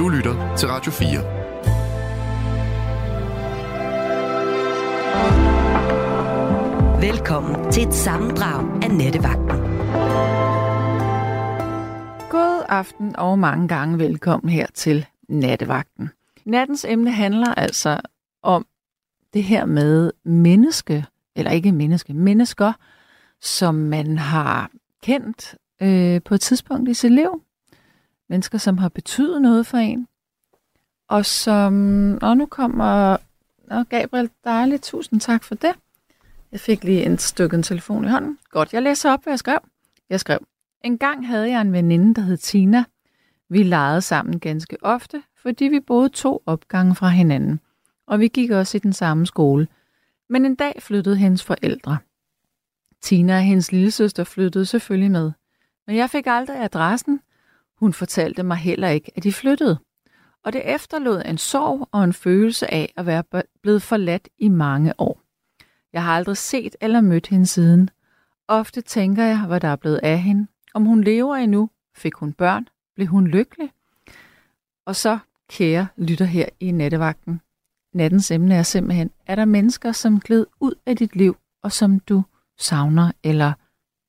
Du lytter til Radio 4. Velkommen til et sammendrag af Nettevagten. God aften og mange gange velkommen her til Nattevagten. Nattens emne handler altså om det her med menneske, eller ikke menneske, mennesker, som man har kendt øh, på et tidspunkt i sit liv. Mennesker, som har betydet noget for en. Og som... Og nu kommer... Og Gabriel, dejligt. Tusind tak for det. Jeg fik lige en stykke en telefon i hånden. Godt, jeg læser op, hvad jeg skrev. Jeg skrev, en gang havde jeg en veninde, der hed Tina. Vi legede sammen ganske ofte, fordi vi boede to opgange fra hinanden. Og vi gik også i den samme skole. Men en dag flyttede hendes forældre. Tina og hendes lille søster flyttede selvfølgelig med. Men jeg fik aldrig adressen. Hun fortalte mig heller ikke, at de flyttede. Og det efterlod en sorg og en følelse af at være blevet forladt i mange år. Jeg har aldrig set eller mødt hende siden. Ofte tænker jeg, hvad der er blevet af hende. Om hun lever endnu, fik hun børn, blev hun lykkelig. Og så, kære lytter her i nattevagten, nattens emne er simpelthen, er der mennesker, som gled ud af dit liv, og som du savner, eller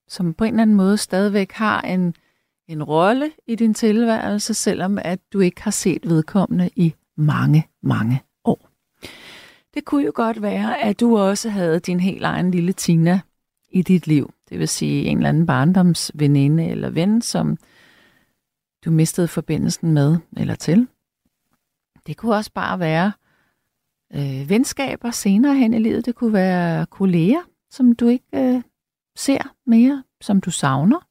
som på en eller anden måde stadigvæk har en, en rolle i din tilværelse, selvom at du ikke har set vedkommende i mange, mange år. Det kunne jo godt være, at du også havde din helt egen lille Tina i dit liv. Det vil sige en eller anden barndomsveninde eller ven, som du mistede forbindelsen med eller til. Det kunne også bare være øh, venskaber senere hen i livet. Det kunne være kolleger, som du ikke øh, ser mere, som du savner.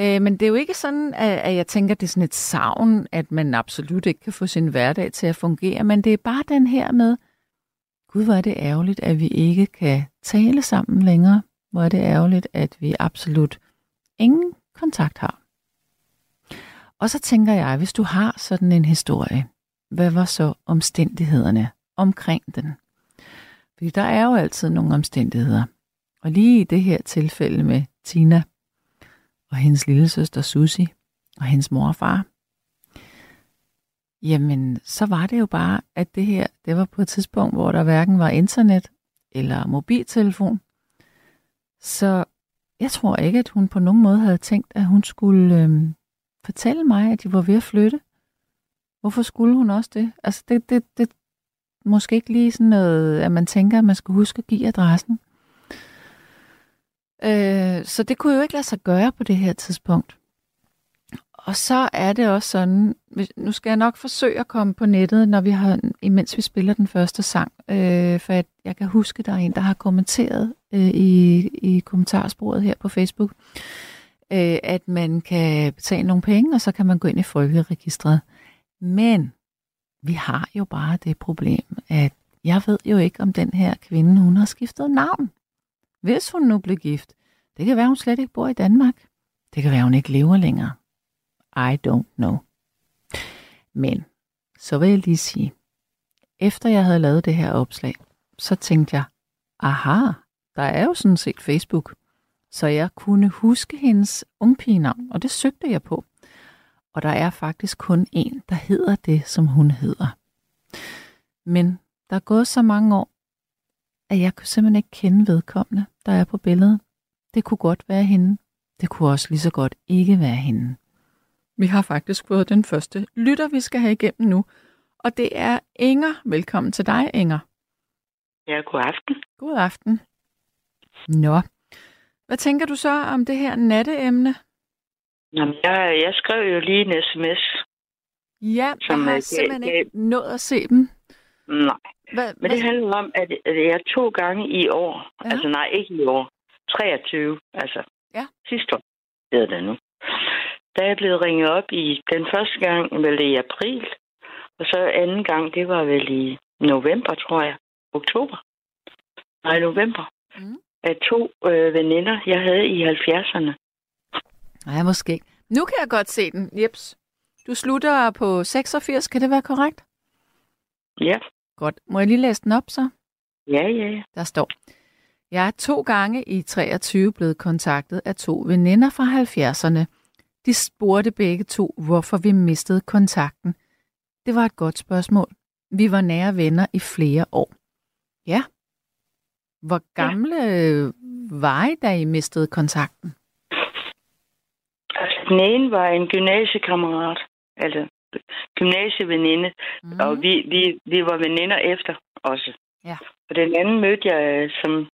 Øh, men det er jo ikke sådan, at, at jeg tænker, at det er sådan et savn, at man absolut ikke kan få sin hverdag til at fungere, men det er bare den her med, gud, hvor er det ærgerligt, at vi ikke kan tale sammen længere. Hvor er det ærgerligt, at vi absolut ingen kontakt har. Og så tænker jeg, hvis du har sådan en historie, hvad var så omstændighederne omkring den? Fordi der er jo altid nogle omstændigheder. Og lige i det her tilfælde med Tina og hendes lille søster Susi og hendes mor og far, jamen så var det jo bare, at det her, det var på et tidspunkt, hvor der hverken var internet eller mobiltelefon. Så jeg tror ikke, at hun på nogen måde havde tænkt, at hun skulle øh, fortælle mig, at de var ved at flytte. Hvorfor skulle hun også det? Altså, det, det, det måske ikke lige sådan noget, at man tænker, at man skal huske at give adressen. Øh, så det kunne jo ikke lade sig gøre på det her tidspunkt. Og så er det også sådan, nu skal jeg nok forsøge at komme på nettet, når vi har, imens vi spiller den første sang, øh, for at jeg kan huske, der er en, der har kommenteret øh, i, i kommentarsporet her på Facebook, øh, at man kan betale nogle penge, og så kan man gå ind i folkeregistret. Men vi har jo bare det problem, at jeg ved jo ikke, om den her kvinde, hun har skiftet navn. Hvis hun nu blev gift. Det kan være, hun slet ikke bor i Danmark. Det kan være, hun ikke lever længere. I don't know. Men så vil jeg lige sige, efter jeg havde lavet det her opslag, så tænkte jeg, aha, der er jo sådan set Facebook. Så jeg kunne huske hendes ungpigenavn, og det søgte jeg på. Og der er faktisk kun en, der hedder det, som hun hedder. Men der er gået så mange år, at jeg kunne simpelthen ikke kende vedkommende, der er på billedet. Det kunne godt være hende. Det kunne også lige så godt ikke være hende. Vi har faktisk fået den første lytter, vi skal have igennem nu. Og det er Inger. Velkommen til dig, Inger. Ja, god aften. God aften. Nå, hvad tænker du så om det her natteemne? Jamen, jeg, jeg skrev jo lige en sms. Ja, som jeg har simpelthen gav... ikke nået at se dem. Nej, hvad, men hvad... det handler om, at jeg to gange i år, ja. altså nej, ikke i år, 23, altså ja. sidste år, hedder det nu. Da jeg blev ringet op i den første gang, vel i april, og så anden gang, det var vel i november, tror jeg. Oktober. Nej, november. Mm. Af to øh, veninder, jeg havde i 70'erne. Nej, måske ikke. Nu kan jeg godt se den. Jeps. Du slutter på 86, kan det være korrekt? Ja. Godt. Må jeg lige læse den op så? Ja, ja, ja. Der står, jeg er to gange i 23 blevet kontaktet af to veninder fra 70'erne. De spurgte begge to, hvorfor vi mistede kontakten. Det var et godt spørgsmål. Vi var nære venner i flere år. Ja. Hvor gamle ja. var I, da I mistede kontakten? Altså, den ene var en gymnasiekammerat, altså gymnasieveninde, mm. og vi, vi, vi var veninder efter også. Ja. Og den anden mødte jeg, øh, som,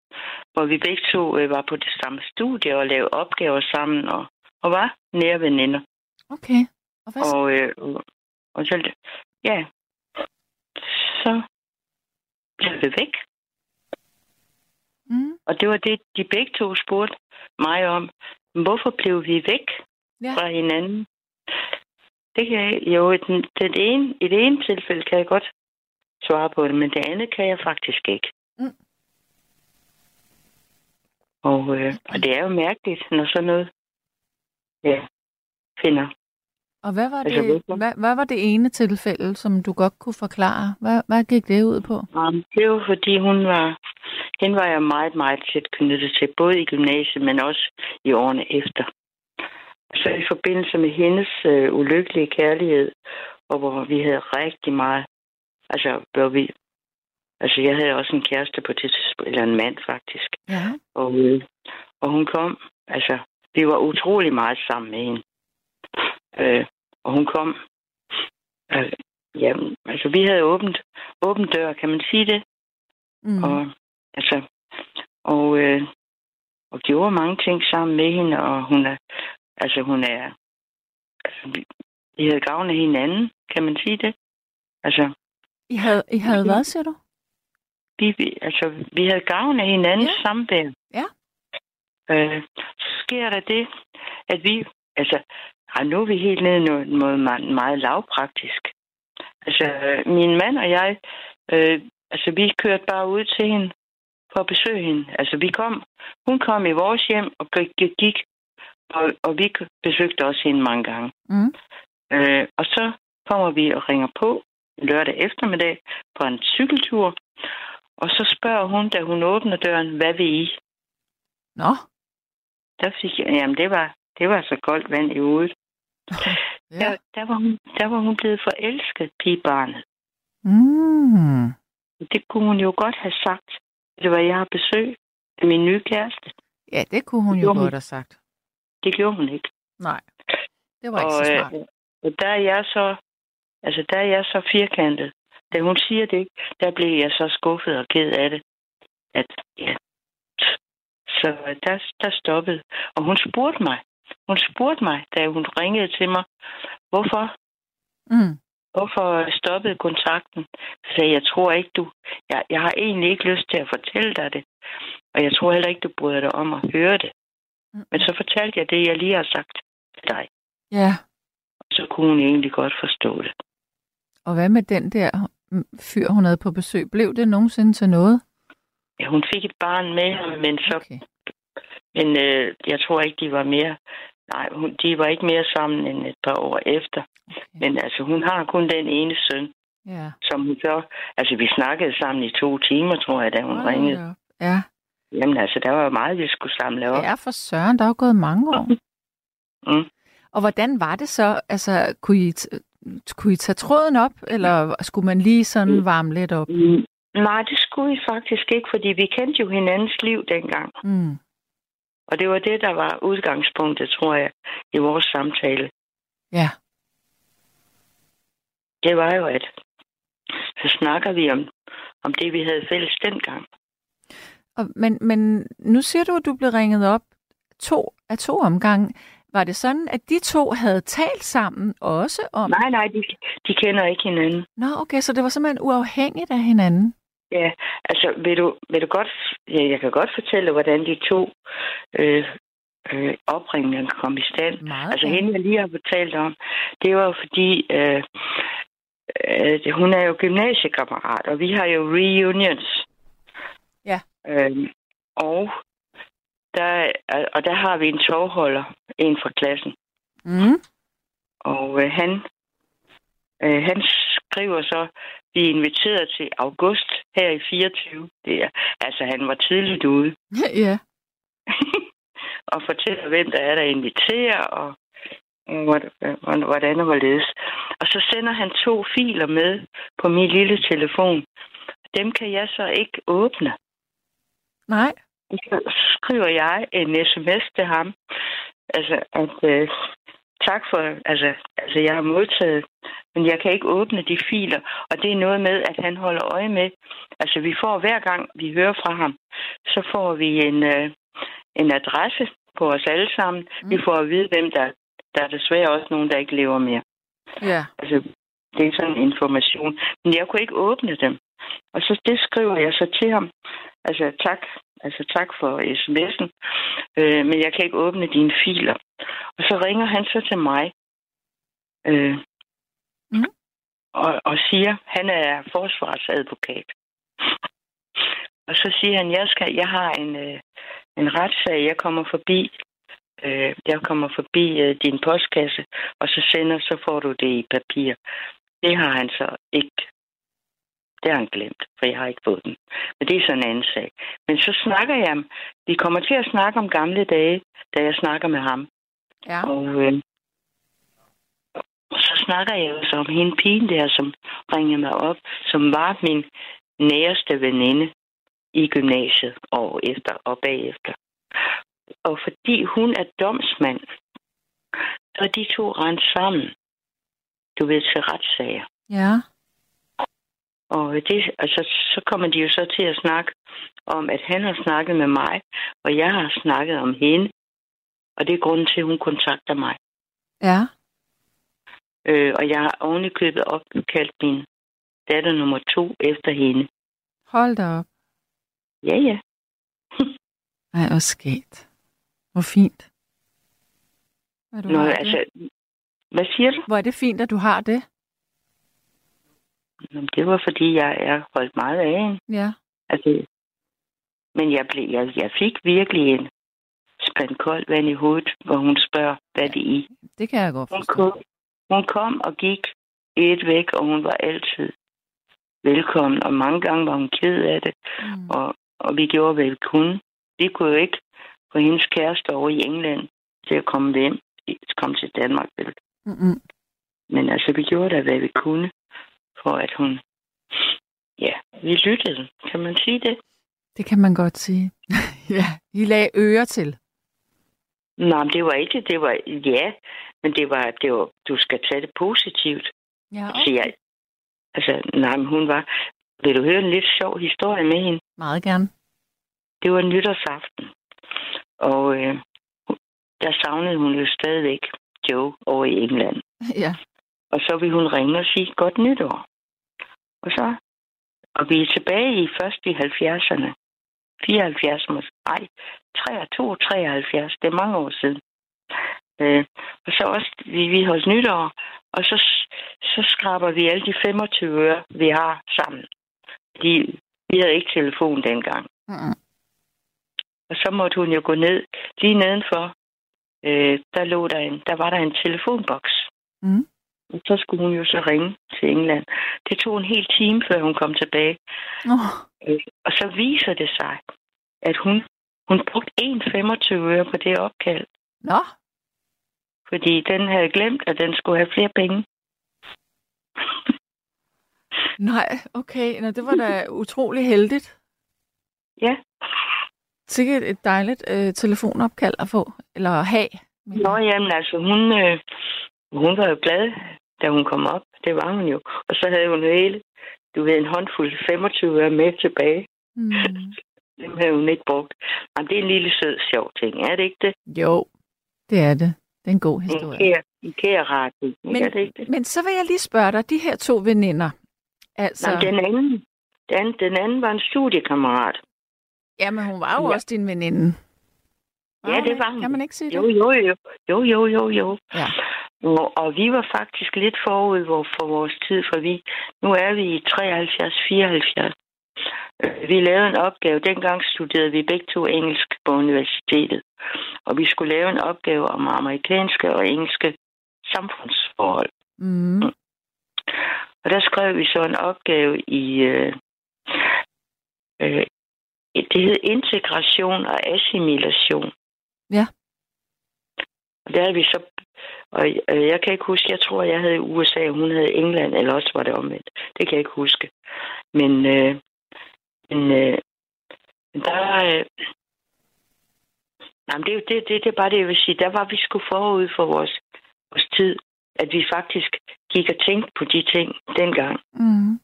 hvor vi begge to øh, var på det samme studie og lavede opgaver sammen, og, og var nære veninder. Okay. Og, hvad så? Og, øh, og, og så, ja, så blev vi væk. Mm. Og det var det, de begge to spurgte mig om. Hvorfor blev vi væk Ja. fra hinanden? Det kan jeg, jo, i den, den ene, i det ene tilfælde kan jeg godt svare på det, men det andet kan jeg faktisk ikke. Mm. Og, øh, og det er jo mærkeligt, når sådan noget ja, finder. Og hvad var, Altså, det, hvad, hvad var det ene tilfælde, som du godt kunne forklare? Hvad, hvad gik det ud på? Um, det var fordi, hun var, hende var jeg meget, meget tæt knyttet til, både i gymnasiet, men også i årene efter. Så i forbindelse med hendes øh, ulykkelige kærlighed, og hvor vi havde rigtig meget, altså, hvor vi, altså jeg havde også en kæreste på det tidspunkt, eller en mand faktisk, Ja. og, øh, og hun kom, altså, vi var utrolig meget sammen med hende. Øh, og hun kom, øh, jamen, altså vi havde åbent, åbent dør, kan man sige det? Mm. Og, altså, og, øh, og gjorde mange ting sammen med hende, og hun er, altså hun er, altså, vi, vi havde gavn af hinanden, kan man sige det? Altså, I havde, I havde hvad, siger du? vi, vi, altså, vi havde gavn af hinandens Ja. samvær. Ja. Øh, så sker der det, at vi, altså, ej, nu er vi helt nede noget, noget meget, meget lavpraktisk. Altså, øh, min mand og jeg, øh, altså, vi kørte bare ud til hende for at besøge hende. Altså, vi kom, hun kom i vores hjem og gik, gik og, og vi besøgte også hende mange gange. Mm. Øh, og så kommer vi og ringer på lørdag eftermiddag på en cykeltur. Og så spørger hun, da hun åbner døren, hvad vil I? Nå. Der fik jeg, jamen det var, det var så koldt vand i hovedet. Ja. Der, der, var hun, der var hun blevet forelsket, pigebarnet. Mm. Det kunne hun jo godt have sagt. Det var, jeg har besøg af min nye kæreste. Ja, det kunne hun jo gjorde hun. godt have sagt. Det gjorde hun ikke. Nej. Det var ikke og, så smart. øh, og der er jeg så, altså der er jeg så firkantet. Da hun siger det, der blev jeg så skuffet og ked af det. At, ja. Så der, der stoppede. Og hun spurgte mig. Hun spurgte mig, da hun ringede til mig, hvorfor, Mm. hvorfor stoppede kontakten. Så sagde jeg tror ikke du, jeg, jeg har egentlig ikke lyst til at fortælle dig det. Og jeg tror heller ikke, du bryder dig om at høre det. Men så fortalte jeg det, jeg lige har sagt til dig. Ja. Så kunne hun egentlig godt forstå det. Og hvad med den der mm, fyr, hun havde på besøg? Blev det nogensinde til noget? Ja, hun fik et barn med ham, men, så, Okay. men øh, jeg tror ikke, de var mere... Nej, hun, de var ikke mere sammen end et par år efter. okay. Men altså, hun har kun den ene søn, Ja. som hun så... Altså, vi snakkede sammen i to timer, tror jeg, da hun Hold ringede. op. Ja. Jamen altså, der var jo meget, vi skulle samle op. ja, for søren, der er jo gået mange år. Mm. Og hvordan var det så? Altså, kunne I, kunne I tage tråden op, eller skulle man lige sådan Mm. varme lidt op? Mm. Nej, det skulle vi faktisk ikke, fordi vi kendte jo hinandens liv dengang. Mm. Og det var det, der var udgangspunktet, tror jeg, i vores samtale. Ja. Det var jo, at så snakker vi om, om det, vi havde fælles dengang. Og, men, men nu siger du, at du blev ringet op to af to omgange. Var det sådan, at de to havde talt sammen også om... Nej, nej, de, de kender ikke hinanden. Nå, okay, så det var simpelthen uafhængigt af hinanden. Ja, altså, vil du, vil du godt... Ja, jeg kan godt fortælle, hvordan de to øh, øh, opringninger kom i stand. Meget Altså, hende, jeg lige har fortalt om, det var fordi, øh, øh, hun er jo gymnasiekammerat, og vi har jo reunions. Ja. Øh, og, der, og der har vi en tovholder, en fra klassen. Mm. Og øh, han, øh, han skriver så, vi er inviteret til august her i 24. Det er, altså, han var tidligt ude ja. og fortæller, hvem der er, der inviterer, og, og hvor- hvor- hvordan og hvorledes. Og så sender han to filer med på min lille telefon. Dem kan jeg så ikke åbne. Nej. Så skriver jeg en sms til ham. Altså, at øh, tak for, altså, altså, jeg har modtaget, men jeg kan ikke åbne de filer. Og det er noget med, at han holder øje med, altså vi får hver gang, vi hører fra ham, så får vi en, øh, en adresse på os alle sammen. Mm. Vi får at vide, hvem der, der er desværre også nogen, der ikke lever mere. Ja. Altså, det er sådan en information. Men jeg kunne ikke åbne dem. Og så det skriver jeg så til ham. Altså tak, altså tak for sms'en, øh, men jeg kan ikke åbne dine filer. Og så ringer han så til mig øh, Mm. og, og siger, han er forsvarsadvokat. Og så siger han, jeg skal, jeg har en, øh, en retssag, jeg kommer forbi. Øh, jeg kommer forbi øh, din postkasse, og så sender, så får du det i papir. Det har han så ikke. Det har han glemt, for jeg har ikke fået den. Men det er sådan en anden sag. Men så snakker jeg, vi kommer til at snakke om gamle dage, da jeg snakker med ham. Ja. Og, øh, og så snakker jeg jo så om hende pigen der, som ringede mig op, som var min næreste veninde i gymnasiet og efter og bagefter. Og fordi hun er domsmand, så er de to rent sammen, du ved, til retssager. Ja. Og det, altså, så kommer de jo så til at snakke om, at han har snakket med mig, og jeg har snakket om hende. Og det er grunden til, at hun kontakter mig. Ja. Øh, og jeg har oven i købet opkaldt min datter nummer to efter hende. Hold da op. Ja, ja. Ej, hvor skægt. Hvor fint. Hvad, du Nå, altså, det. hvad siger du? Hvor er det fint, at du har det. Nå, Det var, fordi jeg er holdt meget af hende. Ja. Altså, men jeg, blev, jeg, jeg fik virkelig en spand koldt vand i hovedet, hvor hun spørger, hvad det er i. Det kan jeg godt Hun forstå. kom, hun kom og gik et væk, og hun var altid velkommen. Og mange gange var hun ked af det, Mm. og, og vi gjorde, hvad vi kunne. Vi kunne jo ikke få hendes kæreste over i England til at komme hjem, komme til Danmark. Vel? Mm-mm. Men altså, vi gjorde da, hvad vi kunne, for at hun... Ja, vi lyttede. Kan man sige det? Det kan man godt sige. ja, I lagde ører til. Nej, men det var ikke det. var... Ja, men det var, det var... Du skal tage det positivt. Ja, Så jeg, altså, nej, men hun var... Vil du høre en lidt sjov historie med hende? Meget gerne. Det var nytårsaften. Og øh, der savnede hun jo stadigvæk Joe over i England. Ja. Og så vil hun ringe og sige godt nytår. Og så, og vi er tilbage i først i 70'erne. 74, måske. Ej, 23, 73, det er mange år siden. Øh, og så også, vi, vi holdt nytår, og så, så skraber vi alle de 25 øre, vi har sammen. Fordi vi havde ikke telefon dengang. Mm-mm. Og så måtte hun jo gå ned, lige nedenfor, øh, der, lå der, en, der var der en telefonboks. Mm. Og så skulle hun jo så ringe til England. Det tog en hel time, før hun kom tilbage. Oh, Og så viser det sig, at hun, hun brugte 1,25 øre på det opkald. nå, Fordi den havde glemt, at den skulle have flere penge. nej, okay. Nå, det var da utrolig heldigt. Ja. Sikkert et dejligt øh, telefonopkald at få, eller at have. Nå, jamen altså, hun, øh, hun var jo glad, da hun kom op. Det var hun jo. Og så havde hun hele, du ved, en håndfuld 25 øre med tilbage. Mm. Dem havde hun ikke brugt. Jamen, det er en lille sød, sjov ting, er det ikke det? Jo, det er det. Det er en god En historie. kære, en kære ting, ikke? er det ikke det? Men så vil jeg lige spørge dig, de her to veninder, altså... Nej, den anden, den, den anden var en studiekammerat. Jamen, hun var jo Ja. også din veninde. Ja, det var hun. Kan man ikke sige Jo, det? jo, jo. Jo, jo, jo, jo. Ja. Og, vi var faktisk lidt forud for vores tid, for vi, nu er vi i 73-74. Øh, Vi lavede en opgave. Dengang studerede vi begge to engelsk på universitetet. Og vi skulle lave en opgave om amerikanske og engelske samfundsforhold. Mm. Og der skrev vi så en opgave i... Øh, øh, det hed integration og assimilation. Ja. Og der havde vi så... Og øh, jeg kan ikke huske, jeg tror, jeg havde USA, og hun havde England, eller også var det omvendt. Det kan jeg ikke huske. Men, øh, men øh, der, øh, jamen det, det, det, det er bare det, jeg vil sige. Der var vi sgu forud for vores, vores tid, at vi faktisk gik og tænkte på de ting dengang. Mm.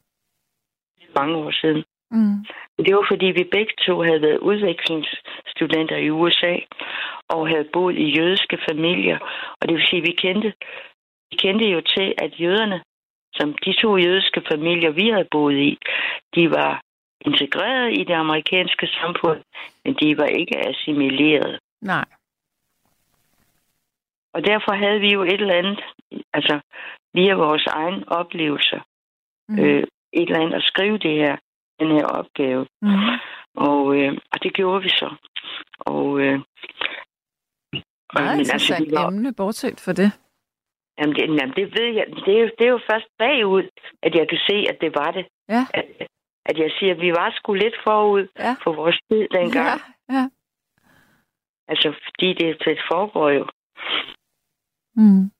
Mange år siden. Mm. Det var fordi, vi begge to havde været udvekslingsstudenter i USA og havde boet i jødiske familier. Og det vil sige, at vi kendte, vi kendte jo til, at jøderne, som de to jødiske familier, vi havde boet i, de var integreret i det amerikanske samfund, men de var ikke assimileret. Nej. Og derfor havde vi jo et eller andet, altså via vores egen oplevelser, Mm. øh, et eller andet at skrive det her, den her opgave. Mm. Og, øh, og det gjorde vi så. Og, øh, og Meget interessant vi var- emne, bortset for det. Jamen, det, jamen, det ved jeg. Det er, det er jo først bagud, at jeg kan se, at det var det. Ja. At, at jeg siger, at vi var sgu lidt forud Ja. for vores tid dengang. Ja, ja. Altså, fordi det, det foregår jo. Mm.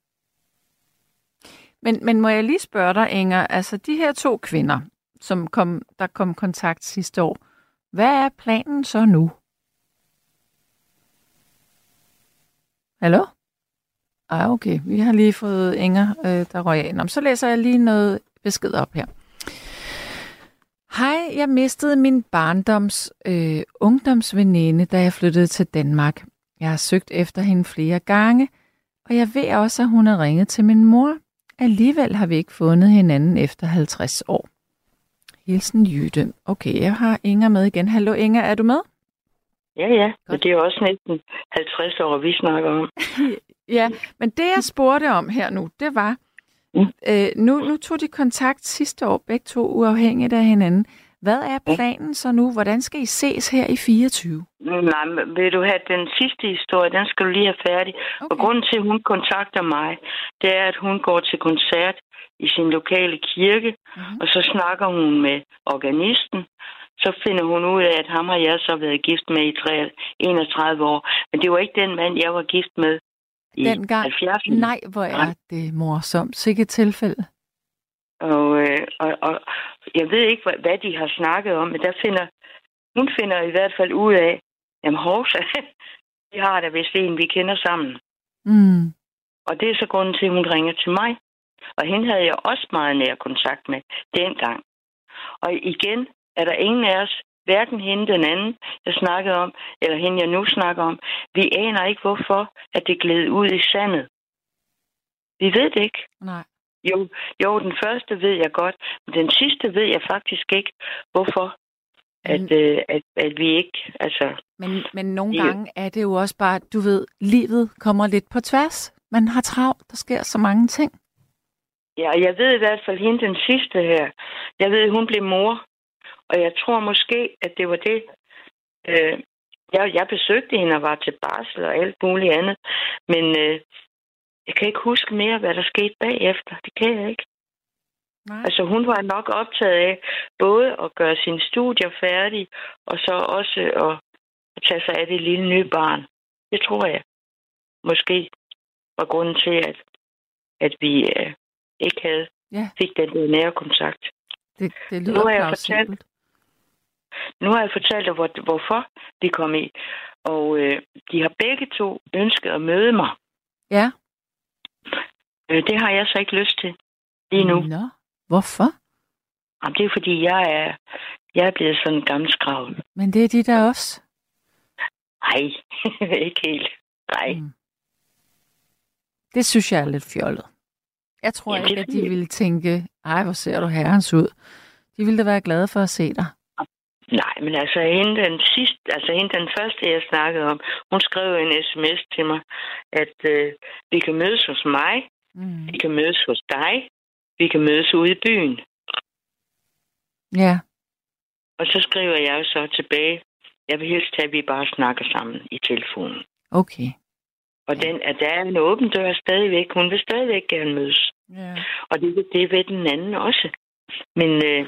Men, men må jeg lige spørge dig, Inger, altså de her to kvinder, som kom, der kom kontakt sidste år, hvad er planen så nu? Hallo? Ej, okay. Vi har lige fået Inger, øh, der røg ind. Nå, Så læser jeg lige noget besked op her. Hej, jeg mistede min barndoms øh, ungdomsveninde, da jeg flyttede til Danmark. Jeg har søgt efter hende flere gange, og jeg ved også, at hun har ringet til min mor. Alligevel har vi ikke fundet hinanden efter 50 år. Hilsen Jytte. Okay, jeg har Inger med igen. Hallo Inger, er du med? Ja, ja. Godt. Men det er jo også næsten 50 år, vi snakker om. Ja, men det jeg spurgte om her nu, det var, Mm. øh, nu, nu tog de kontakt sidste år, begge to uafhængigt af hinanden. Hvad er planen så nu? Hvordan skal I ses her i 24? Nej, vil du have den sidste historie, den skal du lige have færdig. Okay. Og grunden til, at hun kontakter mig, det er, at hun går til koncert i sin lokale kirke, Mhm. og så snakker hun med organisten. Så finder hun ud af, at ham har jeg så været gift med i 3, 31 år. Men det var ikke den mand, jeg var gift med i Dengang? 70'erne. Nej, hvor er det morsomt. Sikke tilfælde. Og, øh, og, og jeg ved ikke, hvad, hvad de har snakket om, men der finder, hun finder i hvert fald ud af, jamen Horsa, vi har da vist en, vi kender sammen. Mm. Og det er så grunden til, at hun ringer til mig. Og hende havde jeg også meget nær kontakt med dengang. Og igen er der ingen af os, hverken hende den anden, jeg snakkede om, eller hende, jeg nu snakker om, vi aner ikke, hvorfor at det gled ud i sandet. Vi ved det ikke. Nej. Jo, jo, den første ved jeg godt, men den sidste ved jeg faktisk ikke, hvorfor. At, Men- øh, at, at vi ikke, altså... Men, men nogle gange er det jo også bare, du ved, livet kommer lidt på tværs. Man har travlt, der sker så mange ting. Ja, og jeg ved i hvert fald hende den sidste her. Jeg ved, hun blev mor. Og jeg tror måske, at det var det. Øh, jeg, jeg besøgte hende og var til barsel og alt muligt andet. Men øh, jeg kan ikke huske mere, hvad der skete bagefter. Det kan jeg ikke. Nej. Altså hun var nok optaget af både at gøre sine studier færdige, og så også at, at tage sig af det lille nye barn. Det tror jeg. Måske var grunden til, at, at vi øh, ikke havde Ja. fik den der nære kontakt. Det, det Nu lyder har jeg plausibelt. Nu har jeg fortalt dig, hvor, hvorfor de kom i. Og øh, de har begge to ønsket at møde mig. Ja. Øh, det har jeg så ikke lyst til lige nu. Nå, hvorfor? Jamen, det er fordi, jeg er, jeg er blevet sådan en gammel skravl. Men det er de der også. Nej, ikke helt. Nej. Mm. Det synes jeg er lidt fjollet. Jeg tror Ja, det ikke, at de ville tænke, ej, hvor ser du herrens ud. De ville da være glade for at se dig. Nej, men altså hende den sidste, altså hende den første, jeg snakkede om, hun skrev en sms til mig, at øh, vi kan mødes hos mig, Mm. vi kan mødes hos dig, vi kan mødes ude i byen. Ja, Og så skriver jeg jo så tilbage, jeg vil helst have, at vi bare snakker sammen i telefonen. okay. Og den, at der er en åben dør stadigvæk. Hun vil stadigvæk gerne mødes. Ja. Og det, det ved den anden også. Men øh,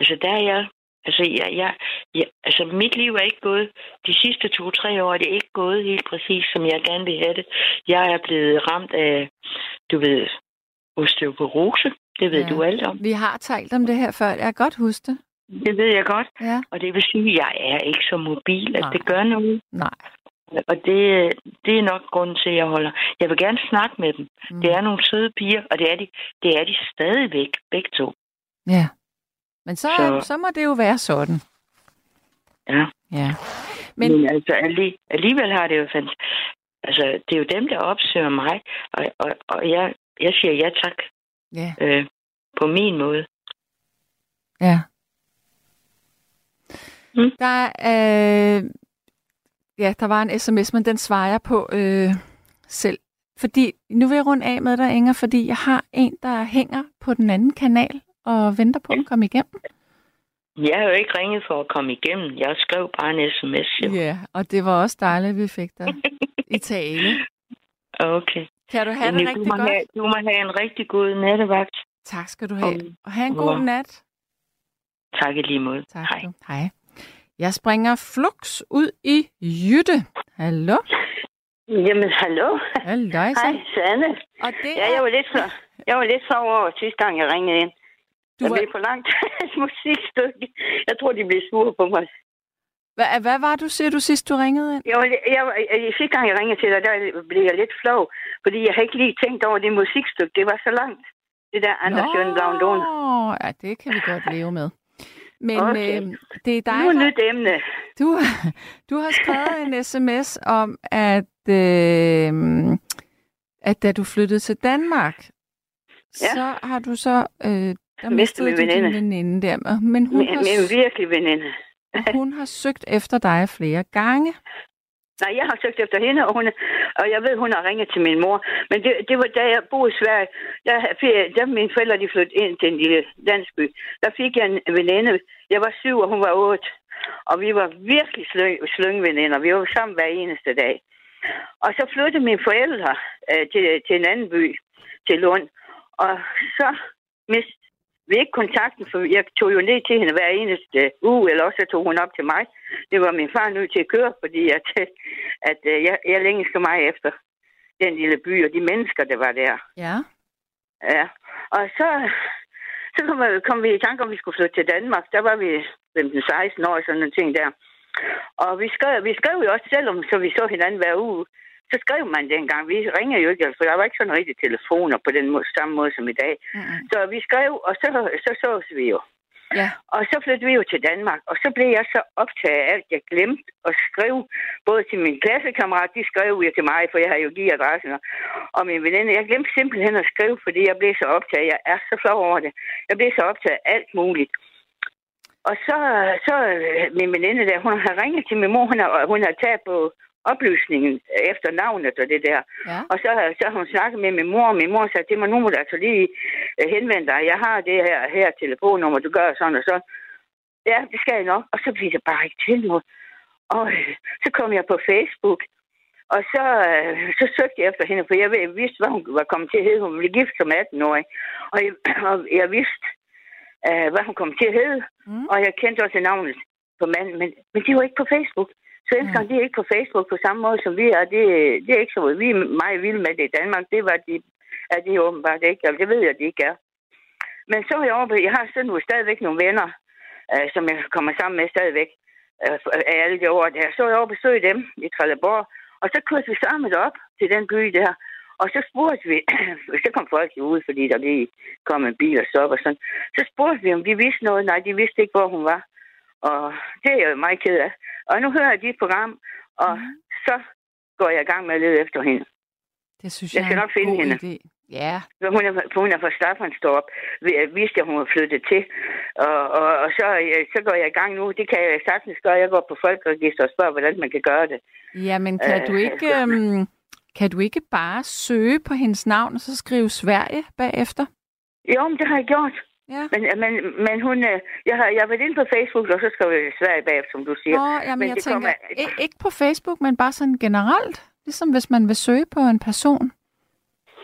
altså, der er jeg Altså, jeg, jeg, jeg, altså, mit liv er ikke gået, de sidste to-tre år er det ikke gået helt præcis, som jeg gerne vil have det. Jeg er blevet ramt af, du ved, osteoporose. Det ved Ja. du alt om. Vi har talt om det her før. Jeg kan godt huske det. Det ved jeg godt. Ja. Og det vil sige, at jeg er ikke så mobil, at Nej. det gør noget. Nej. Og det, det er nok grunden til, at jeg holder. Jeg vil gerne snakke med dem. Mm. Det er nogle søde piger, og det er de, det er de stadigvæk, begge to. Ja. Men så, så... Så- må det jo være sådan. Ja. Ja. Men, Men- altså, alli, alligevel har det jo fandt. Altså, det er jo dem, der opsøger mig, og, og, og jeg, jeg siger ja tak Ja. øh, på min måde. Ja. Mm. Der øh, ja, der var en sms, men den svarer jeg på øh, selv. Fordi, nu vil jeg runde af med dig, Inger, fordi jeg har en, der hænger på den anden kanal og venter på at komme igennem. Jeg har jo ikke ringet for at komme igennem. Jeg skrev bare en sms. Jo. Ja, og det var også dejligt, at vi fik dig i tale. Okay. Kan du have det Men rigtig du, godt? have, du må have en rigtig god nattevagt. Tak skal du have. Og- Og have en god og- nat. Tak i lige måde. Tak. Hej. Du. Hej. Jeg springer flux ud i Jytte. Hallo? Jamen, hallo. Halløj, Hej, Sanne. Og det Ja, jeg var lidt så, jeg var lidt så over sidste gang, jeg ringede ind. Du Jeg var, blev for langt et musikstykke. Jeg tror, de blev sure på mig. hvad, hvad var du, siger du sidst, du ringede ind? Jeg var, jeg, var, jeg, sidste gang, jeg ringede til dig, der blev jeg lidt flov, fordi jeg havde ikke lige tænkt over det musikstykke. Det var så langt. Det der Anders Jørgen Blaundon. ja, det kan vi godt leve med. Men Okay. øh, det er dig, Nu er nyt emne. du, du har skrevet en sms om, at, øh, at da du flyttede til Danmark, Ja. så har du så... Øh, der Mistede min du din veninde. veninde der. Men hun Min, har, min virkelig veninde. hun har søgt efter dig flere gange. Nej, jeg har søgt efter hende, og, hun, og jeg ved, hun har ringet til min mor. Men det, det var da jeg boede i Sverige, der, da mine forældre de flyttede ind til en lille landsby, der fik jeg en veninde. Jeg var syv, og hun var otte. Og vi var virkelig slyng, slyngveninder. Vi var sammen hver eneste dag. Og så flyttede mine forældre øh, til, til en anden by, til Lund. Og så mistede vi ikke kontakten, for jeg tog jo ned til hende hver eneste uge, eller også så tog hun op til mig. Det var min far nødt til at køre, fordi at, at øh, jeg, jeg længes så meget efter den lille by og de mennesker, der var der. Ja. Ja. Og så, så kom, kom vi i tanke om, at vi skulle flytte til Danmark. Der var vi 15-16 år, sådan nogle ting der. Og vi skrev, vi skrev jo også, selvom så vi så hinanden hver uge, så skrev man dengang. Vi ringer jo ikke, for der var ikke sådan rigtig telefoner på den måde, samme måde som i dag. Mm-mm. Så vi skrev, og så så sås vi jo. Ja. Og så flyttede vi jo til Danmark, og så blev jeg så optaget af alt, jeg glemte at skrive, både til min klassekammerat, de skrev jo til mig, for jeg har jo givet adressen, og min veninde. Jeg glemte simpelthen at skrive, fordi jeg blev så optaget. Jeg er så flov over det. Jeg blev så optaget af alt muligt. Og så, så øh, min veninde der, hun har ringet til min mor, hun har, hun har taget på oplysningen efter navnet og det der. Ja. Og så, så har hun snakket med min mor, og min mor sagde til mig, nu må du altså lige øh, henvende dig. Jeg har det her, her telefonnummer, du gør sådan og så. Ja, det skal jeg nok. Og så bliver det bare ikke til noget. Og øh, så kom jeg på Facebook, og så, øh, så søgte jeg efter hende, for jeg, vidste, hvad hun var kommet til at hedde. Hun blev gift som 18-årig. Og jeg, og jeg vidste, hvad hun kom til at hedde. Mm. Og jeg kendte også navnet på manden, men, men de var ikke på Facebook. Svenskerne, de er ikke på Facebook på samme måde, som vi er. Det, det er ikke så Vi er meget vilde med det i Danmark. Det var de, er de åbenbart ikke. Altså, det ved jeg, de ikke er. Men så er jeg over på, jeg har sådan nu stadigvæk nogle venner, øh, som jeg kommer sammen med stadigvæk øh, af alle de år der. Så er jeg over og besøge dem i Trelleborg, og så kørte vi sammen op til den by der. Og så spurgte vi, så kom folk jo ud, fordi der lige kom en bil og så og sådan. Så spurgte vi, om de vidste noget. Nej, de vidste ikke, hvor hun var. Og det er jeg jo meget ked af. Og nu hører jeg dit program, og Mhm. så går jeg i gang med at lede efter hende. Det synes Jeg jeg, skal nok finde hende. idé. Ja, For Hun er, hun er fra Staffanstorp. Vi- Vidste jeg, hun var flyttet til. Og, og, og så, øh, så går jeg i gang nu. Det kan jeg sagtens gøre. Jeg går på folkeregister og spørger, hvordan man kan gøre det. ja men kan Øh, du ikke... Øhm, kan du ikke bare søge på hendes navn, og så skrive Sverige bagefter? Jo, men det har jeg gjort. Ja. Men, men, men hun, øh, jeg har, jeg har været inde på Facebook, og så skrev jeg Sverige bagefter, som du siger. Nå, jamen men jeg det tænker, kommer- ikke, på Facebook, men bare sådan generelt. Ligesom hvis man vil søge på en person.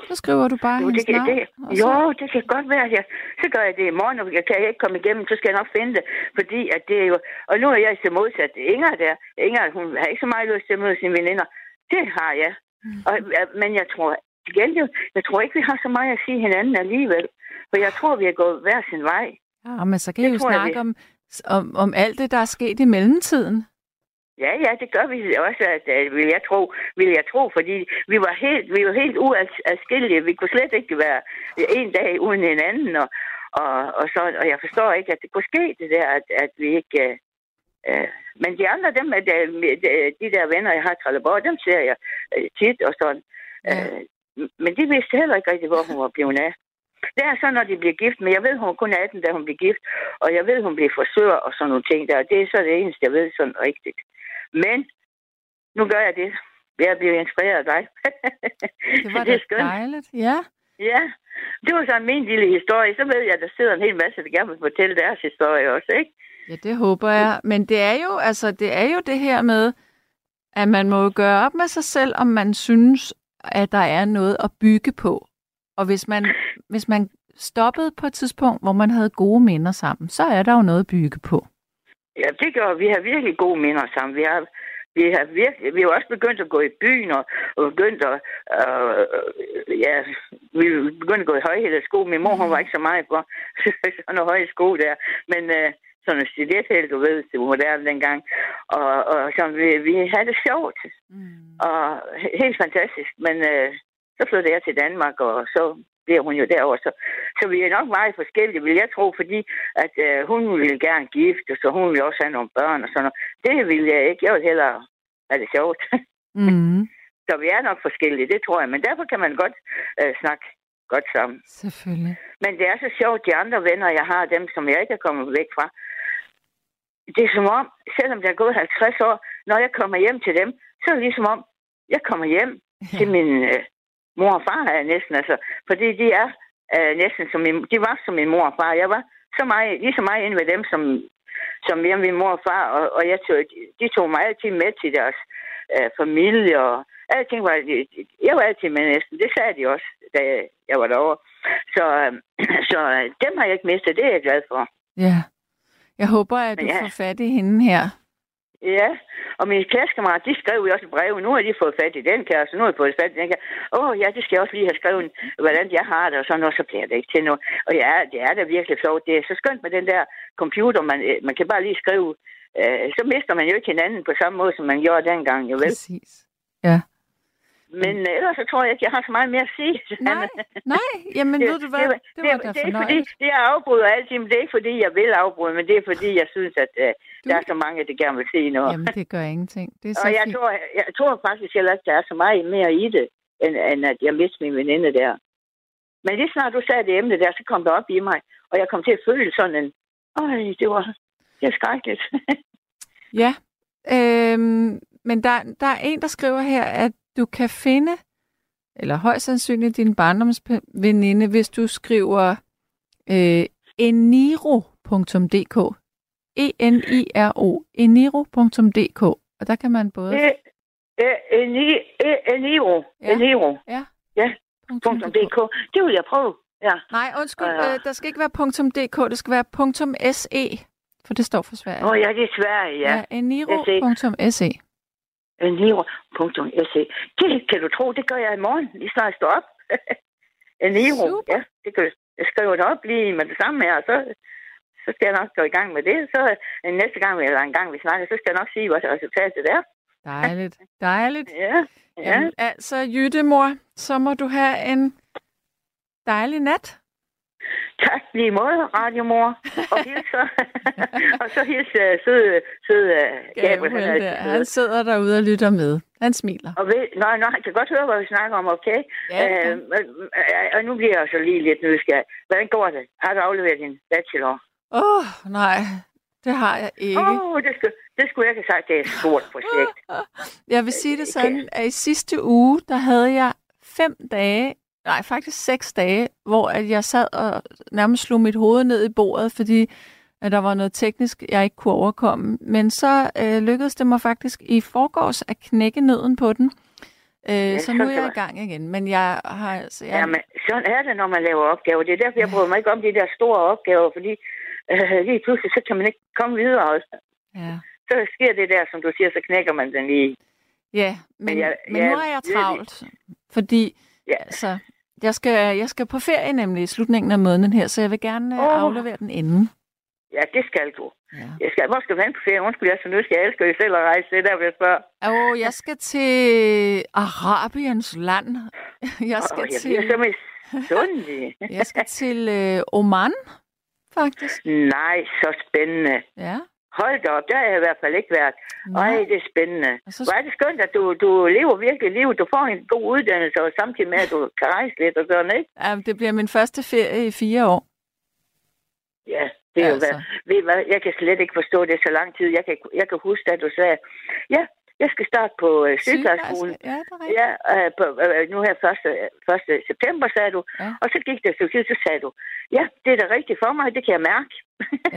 Så skriver du bare Jo, hendes det, navn. det, så- jo, det kan godt være. Jeg, så gør jeg det i morgen, og jeg kan ikke komme igennem, så skal jeg nok finde det. Fordi at det er jo... Og nu er jeg så modsat Inger der. Inger, hun har ikke så meget lyst til at møde sine veninder. Det har jeg. Mm. Og, men jeg tror, igen, jeg tror ikke, vi har så meget at sige hinanden alligevel. For jeg tror, vi er gået hver sin vej. Ja, men så kan Det I jo jeg, snakke vi- om, om, om alt det, der er sket i mellemtiden. Ja, ja, det gør vi også, at, at, vil, jeg tro, vil jeg tro, fordi vi var helt, vi var helt uadskillige. Vi kunne slet ikke være en dag uden en anden, og, og, og, så, og jeg forstår ikke, at det kunne ske, det der, at, at vi ikke... Øh, øh, men de andre, dem, øh, de, de der venner, jeg har i Trelleborg, dem ser jeg øh, tit og sådan. Ja. Øh, men de vidste heller ikke rigtig, hvor hun var blevet af. Det er så, når de bliver gift, men jeg ved, hun er kun 18, da hun bliver gift, og jeg ved, hun bliver frisør og sådan nogle ting der, og det er så det eneste, jeg ved sådan rigtigt. Men nu gør jeg det. Jeg bliver inspireret af dig. Det var det er skønt. dejligt. Ja. Ja, det var så min lille historie. Så ved jeg, at der sidder en hel masse, der gerne vil fortælle deres historie også, ikke? ja, det håber jeg. Men det er jo, altså, det er jo det her med, at man må gøre op med sig selv, om man synes, at der er noget at bygge på. Og hvis man, hvis man stoppede på et tidspunkt, hvor man havde gode minder sammen, så er der jo noget at bygge på. Ja, det gør vi. har virkelig gode minder sammen. Vi har, vi har virkelig, vi har også begyndt at gå i byen og, og begyndt at, øh, ja, vi er begyndt at gå i højhældet sko. Min mor, hun var ikke så meget for sådan nogle høje sko der, men øh, sådan en stilethæld, du ved, det var moderne dengang. Og, og så vi, vi havde det sjovt, Mm. og he- helt fantastisk. Men øh, så flyttede jeg til Danmark, og så bliver hun jo derovre. Så, så vi er nok meget forskellige, vil jeg tro, fordi at øh, hun ville gerne gifte, så hun ville også have nogle børn og sådan noget. Det ville jeg ikke. Jeg ville hellere have det sjovt. Mm. så vi er nok forskellige, det tror jeg. Men derfor kan man godt øh, snakke godt sammen. Selvfølgelig. Men det er så sjovt, de andre venner, jeg har, dem som jeg ikke er kommet væk fra, det er som om, selvom der er gået 50 år, når jeg kommer hjem til dem, så er det ligesom om, jeg kommer hjem ja. til min øh, mor og far, er næsten, altså. Fordi de er øh, næsten som min, de var som min mor og far. Jeg var så meget, lige så meget inde ved dem, som, som hjemme min mor og far, og, og jeg tog, de tog mig altid med til deres øh, familie, og alting var, jeg var altid med næsten. Det sagde de også, da jeg var derovre. Så, øh, så øh, dem har jeg ikke mistet, det er jeg glad for. Ja. Jeg håber, at du Ja. får fat i hende her. Ja, og mine klassekammerater, de skrev jo også breve. Nu har de fået fat i den kæreste, nu har de fået fat i den kæreste. Åh oh, ja, det skal jeg også lige have skrevet, hvordan jeg har det, og sådan noget, så bliver det ikke til noget. Og ja, det er da virkelig flot. Det er så skønt med den der computer, man, øh, man kan bare lige skrive. Øh, så mister man jo ikke hinanden på samme måde, som man gjorde dengang, jo vel? Præcis. Ja. Men øh, ellers så tror jeg ikke, jeg har så meget mere at sige. Nej, nej, jamen ved du hvad, det var da det, det er fordi, det er afbryder altid, men det er ikke fordi, jeg vil afbryde, men det er fordi, jeg synes, at øh, der er så mange, der gerne vil sige noget. Jamen, det gør ingenting. Det er så Og jeg fint. tror, jeg, jeg tror faktisk heller ikke, der er så meget mere i det, end, end at jeg mistede min veninde der. Men lige snart du sagde det emne der, så kom det op i mig, og jeg kom til at føle sådan en, øj, det var, det er skrækkeligt. Ja, øhm, men der, der er en, der skriver her, at du kan finde, eller højst sandsynligt din barndomsveninde, hvis du skriver øh, eniro.dk. E-N-I-R-O. Eniro.dk. Og der kan man både... Øh, Eni- øh, Eniro. Eniro, Ja. Ja, .dk, det vil jeg prøve. Ja, Nej, undskyld, øh, der skal ikke være .dk, det skal være .se, for det står for Sverige. Åh ja, det er Sverige, ja. ja eniro.se. Eniro.se. Det kan du tro, det gør jeg i morgen, lige snart jeg står op. Eniro, Super. ja, det kan jeg skriver det op lige med det samme her, og så, så skal jeg nok gå i gang med det. Så øh, næste gang, eller en gang vi snakker, så skal jeg nok sige, hvad resultatet er. Dejligt, dejligt. Ja, ja. Jamen, altså, Jytte, mor, så må du have en dejlig nat. Tak lige måde, radiomor. Og hils så, og så hils uh, søde, søde uh, Gabriel. Gabriel Han der. Han sidder derude og lytter med. Han smiler. og ved, nej, nej, han kan godt høre, hvad vi snakker om, okay? Ja, Øh, øh, og nu bliver jeg så lige lidt nysgerrig. Hvordan går det? Har du afleveret din bachelor? Åh, oh, nej, det har jeg ikke. Åh, oh, det, skulle, det skulle jeg ikke have sagt. Det er et stort projekt. Jeg vil sige det sådan, at i sidste uge, der havde jeg fem dage, nej faktisk seks dage, hvor at jeg sad og nærmest slog mit hoved ned i bordet, fordi at der var noget teknisk, jeg ikke kunne overkomme. Men så øh, lykkedes det mig faktisk i forgårs at knække nøden på den. Øh, så nu er jeg i gang igen. Men jeg har altså... Jeg, Ja, men sådan er det, når man laver opgaver. Det er derfor, jeg bryder mig ikke om de der store opgaver, fordi øh, lige pludselig, så kan man ikke komme videre. Og ja. så sker det der, som du siger, så knækker man den lige. Ja, men, men, jeg- men jeg nu er jeg travlt, fordi Ja. altså, jeg, skal, jeg skal på ferie nemlig i slutningen af måneden her, så jeg vil gerne oh. Åh. aflevere den inden. Ja, det skal du. Ja. Jeg skal, hvor skal du hen på ferie? Undskyld, jeg er så nysgerrig. Jeg elsker jo selv at rejse. Det er der, jeg spørge. Og jeg skal til Arabiens land. Jeg skal, Åh, jeg til, bliver så misundelig. jeg skal til øh, Oman, faktisk. Nej, så spændende. Ja. Hold da op, der har jeg i hvert fald ikke været. Ej, det er spændende. Så- Hvor er det skønt, at du, du lever virkelig livet. Du får en god uddannelse, og samtidig med, at du kan rejse lidt og sådan, ikke? Ja, det bliver min første ferie i fire år. Ja, det er jo Altså. hvad. Ved hvad, jeg kan slet ikke forstå det så lang tid. Jeg kan, jeg kan huske, at du sagde, ja, jeg skal starte på øh, sygeplejeskolen. Ja, det er rigtigt. Ja, øh, på, øh, nu her 1. 1. september, sagde du. Ja. Og så gik det et stykke tid, så sagde du, ja, det er da rigtigt for mig, det kan jeg mærke.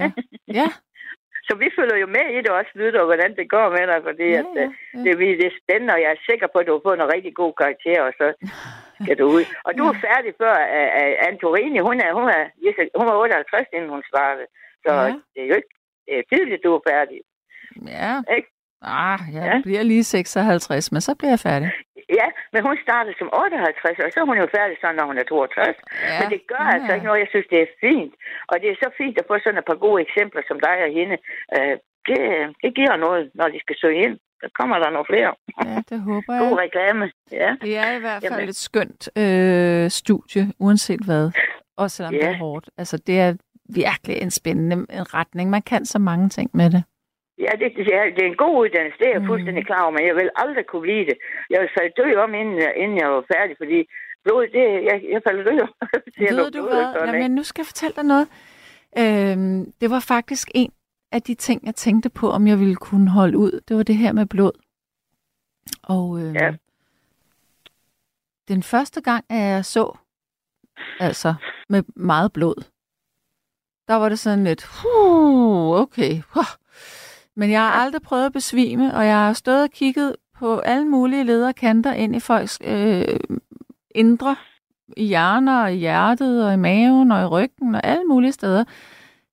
Ja. Ja, så vi følger jo med i det også, lytter, hvordan det går med dig, fordi ja, at, ja, øh, ja. det, vi- det er spændende, og jeg er sikker på, at du har fået en rigtig god karakter, og så skal du ud. Og du er færdig før uh, Antorini, hun er, hun, er, hun var 58, inden hun startede. Så ja. det er jo ikke det er tidligt, du er færdig. Ja. Ikke? Ah, jeg Ja. bliver lige 56, men så bliver jeg færdig. Ja, men hun startede som 58, og så er hun jo færdig sådan, når hun er 62. Ja, Men det gør ja. altså ikke noget. Jeg synes, det er fint. Og det er så fint at få sådan et par gode eksempler som dig og hende. Uh, det, det giver noget, når de skal søge ind. Så kommer der nogle flere. Ja, det håber God jeg. reklame. Ja. Det er i hvert fald Jamen. et skønt øh, studie, uanset hvad. Også selvom det Ja. er hårdt. Altså, det er virkelig en spændende en retning. Man kan så mange ting med det. Ja, det, det, er, det er en god uddannelse, det er jeg Mm. fuldstændig klar over, men jeg vil aldrig kunne blive det. Jeg vil falde død om, inden, jeg- inden jeg var færdig, fordi blod, det, jeg, jeg falder død om. Ved du hvad? sådan? Jamen, nu skal jeg fortælle dig noget. Øhm, det var faktisk en af de ting, jeg tænkte på, om jeg ville kunne holde ud. Det var det her med blod. Og øhm, Ja. den første gang, at jeg så, altså med meget blod, der var det sådan lidt, huh, okay. Huh. Men jeg har aldrig prøvet at besvime, og jeg har stået og kigget på alle mulige lederkanter ind i folks øh, indre i hjerner og i hjertet og i maven og i ryggen og alle mulige steder.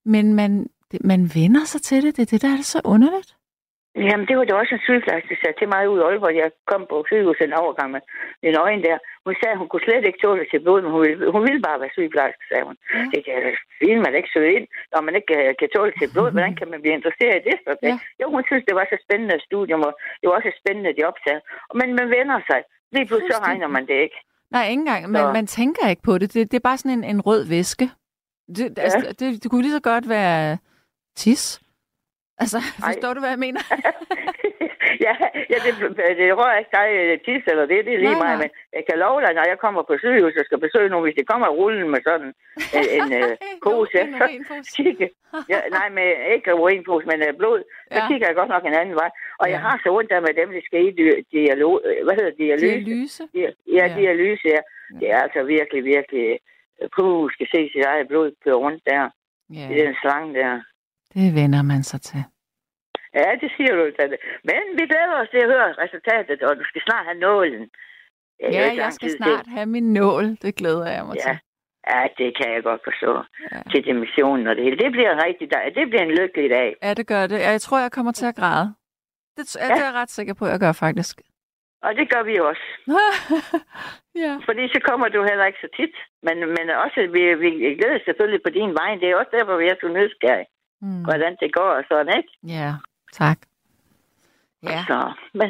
Men man, det, man vender sig til det. Det er det, der er så underligt. Jamen, det var da også en sygeplejerske, der sagde til mig ud i Aalborg. Jeg kom på sygehuset en overgang med en øjne der. Hun sagde, at hun kunne slet ikke tåle til blod, men hun ville, hun ville bare være sygeplejerske, sagde hun. Ja. Det kan fint, man ikke søge ind, når man ikke øh, kan tåle til blod. Hvordan kan man blive interesseret i det? Så Ja. Jo, hun synes, det var så spændende et studium, og det var også spændende, de opsagde. Men man vender sig. Lige pludselig så regner man det ikke. Nej, ikke engang. Man, Så- man tænker ikke på det. Det, det er bare sådan en, en rød væske. Det, ja. altså, det, det kunne lige så godt være tis. Altså, forstår du, hvad jeg mener? ja, ja det, det rører ikke dig øh, tis eller det, det er lige Nej, meget, nej. men jeg kan love dig, når jeg kommer på sygehus og skal besøge nogen, hvis det kommer rullen med sådan en, en øh, pose, en så urinpose. kigge. Ja, nej, med ikke urinpose, men øh, blod, så Ja. kigger jeg godt nok en anden vej. Og jeg Ja. har så ondt der med dem, der skal i dialog, øh, hvad hedder dialyse? Dialyse. Ja, Ja. dialyse, ja. Det er altså virkelig, virkelig, puh, skal se sit eget blod køre rundt der, Ja, i den slange der. Det vender man sig til. Ja, det siger du, Tante. Men vi glæder os til at høre resultatet, og du skal snart have nålen. Det jo Ja, jeg skal snart til. have min nål. Det glæder jeg mig Ja. til. Ja, det kan jeg godt forstå. Ja. Til dimensionen og det hele. Det bliver en rigtig dag. Det bliver en lykkelig dag. Ja, det gør det. Jeg tror, jeg kommer til at græde. Det, ja. Det er jeg ret sikker på, at jeg gør faktisk. Og det gør vi også. ja. Fordi så kommer du heller ikke så tit. Men, men også, vi, vi glæder selvfølgelig på din vej. Det er også derfor, vi er så nysgerrige. Mm. Hvordan det går og sådan, ikke? Ja, tak. Ja, Så, men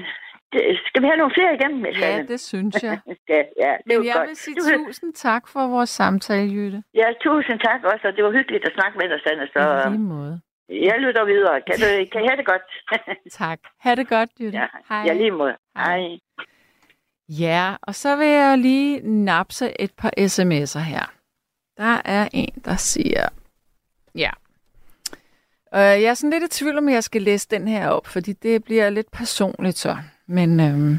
det, skal vi have nogle flere igen, Miss ja det synes jeg. ja, ja, det Men jeg godt. vil sige Du tusind tak for vores samtale, Jytte. Ja, tusind tak også, og det var hyggeligt at snakke med dig, Sanne. Så I lige måde. jeg lytter videre. Kan, du, kan I have det godt? Tak. Ha' det godt, Jytte. ja, Hej. ja, lige måde. Hej. Hej. Ja, og så vil jeg lige napse et par sms'er her. Der er en, der siger... Ja. Øh, jeg er sådan lidt i tvivl, om jeg skal læse den her op, fordi det bliver lidt personligt så. Men øhm,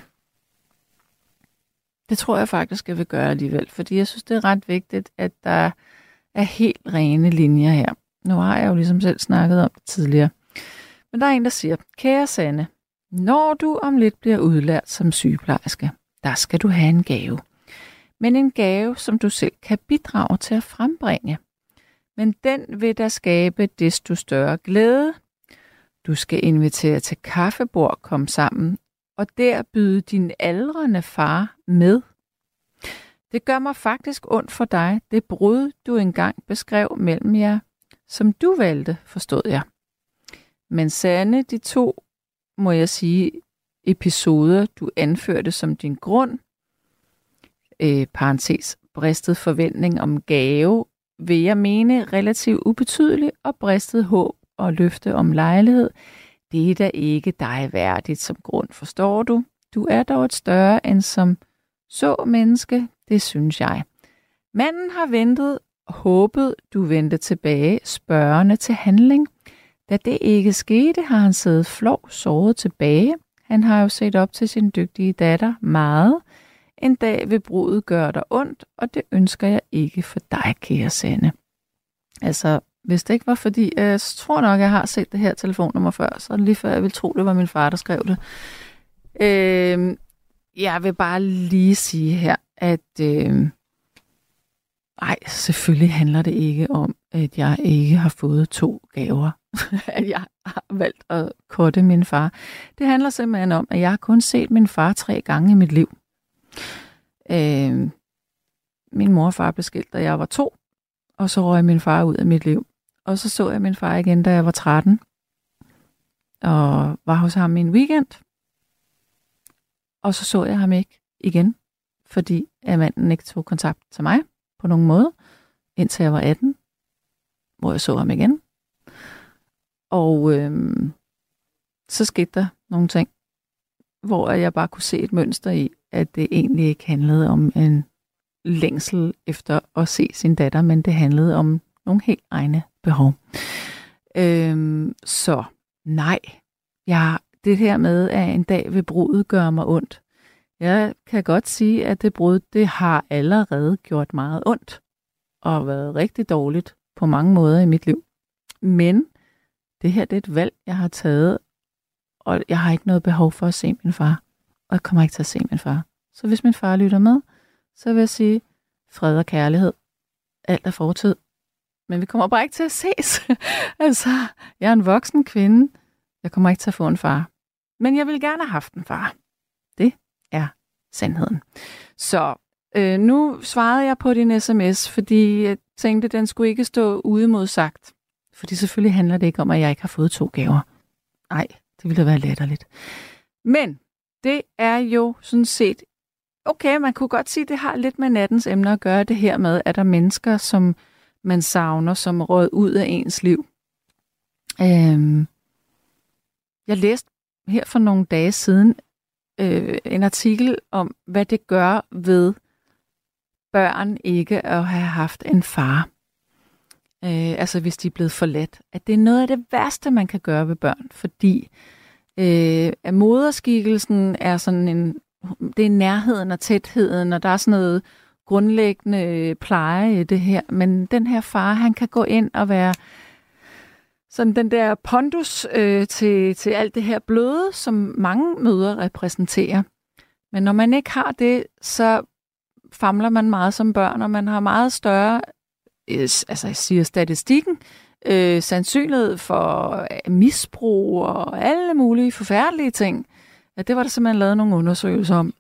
det tror jeg faktisk, jeg vil gøre alligevel, fordi jeg synes, det er ret vigtigt, at der er helt rene linjer her. Nu har jeg jo ligesom selv snakket om det tidligere. Men der er en, der siger, kære Sanne, når du om lidt bliver udlært som sygeplejerske, der skal du have en gave. Men en gave, som du selv kan bidrage til at frembringe. Men den vil der skabe desto større glæde. Du skal invitere til kaffebord, kom sammen, og der byde din aldrende far med. Det gør mig faktisk ondt for dig, det brud, du engang beskrev mellem jer, som du valgte, forstod jeg. Men Sande, de to, må jeg sige, episoder, du anførte som din grund, øh, parentes, bristet forventning om gave, vil jeg mene relativt ubetydelig og bristet håb og løfte om lejlighed, det er da ikke dig værdigt som grund, forstår du? Du er dog et større end som så menneske, det synes jeg. Manden har ventet og håbet, du vendte tilbage, spørgende til handling. Da det ikke skete, har han siddet flov såret tilbage. Han har jo set op til sin dygtige datter meget. En dag vil brudet gøre dig ondt, og det ønsker jeg ikke for dig, kære Sande. Altså, hvis det ikke var fordi, øh, jeg tror nok, jeg har set det her telefonnummer før, så lige før, jeg ville tro, det var min far, der skrev det. Øh, jeg vil bare lige sige her, at øh, ej, selvfølgelig handler det ikke om, at jeg ikke har fået to gaver. at jeg har valgt at korte min far. Det handler simpelthen om, at jeg har kun set min far tre gange i mit liv. Øh, min mor og far blev skilt, da jeg var to, og så røg min far ud af mit liv. Og så så jeg min far igen, da jeg var 13, og var hos ham i en weekend. Og så så jeg ham ikke igen, fordi at manden ikke tog kontakt til mig på nogen måde, indtil jeg var 18, hvor jeg så ham igen. Og øh, så skete der nogle ting, hvor jeg bare kunne se et mønster i, at det egentlig ikke handlede om en længsel efter at se sin datter, men det handlede om nogle helt egne behov. Øhm, så nej, jeg, det her med, at en dag vil brudet gøre mig ondt. Jeg kan godt sige, at det brud, det har allerede gjort meget ondt og været rigtig dårligt på mange måder i mit liv. Men det her det er et valg, jeg har taget, og jeg har ikke noget behov for at se min far. Og jeg kommer ikke til at se min far. Så hvis min far lytter med, så vil jeg sige fred og kærlighed. Alt er fortid. Men vi kommer bare ikke til at ses. altså, jeg er en voksen kvinde. Jeg kommer ikke til at få en far. Men jeg vil gerne have haft en far. Det er sandheden. Så øh, nu svarede jeg på din sms, fordi jeg tænkte, at den skulle ikke stå ude mod sagt. Fordi selvfølgelig handler det ikke om, at jeg ikke har fået to gaver. Nej, det ville være latterligt. Men det er jo sådan set, okay, man kunne godt sige, at det har lidt med nattens emner at gøre det her med, at der er mennesker, som man savner, som råd ud af ens liv. Øhm, jeg læste her for nogle dage siden øh, en artikel om, hvad det gør ved børn ikke at have haft en far. Øh, altså hvis de er blevet forladt. At det er noget af det værste, man kan gøre ved børn, fordi øh, at øh, moderskikkelsen er sådan en, det er nærheden og tætheden, og der er sådan noget grundlæggende øh, pleje i det her. Men den her far, han kan gå ind og være sådan den der pondus øh, til, til alt det her bløde, som mange møder repræsenterer. Men når man ikke har det, så famler man meget som børn, og man har meget større, øh, altså jeg siger statistikken, øh, sandsynlighed for øh, misbrug og alle mulige forfærdelige ting. Ja, det var der simpelthen lavet nogle undersøgelser om.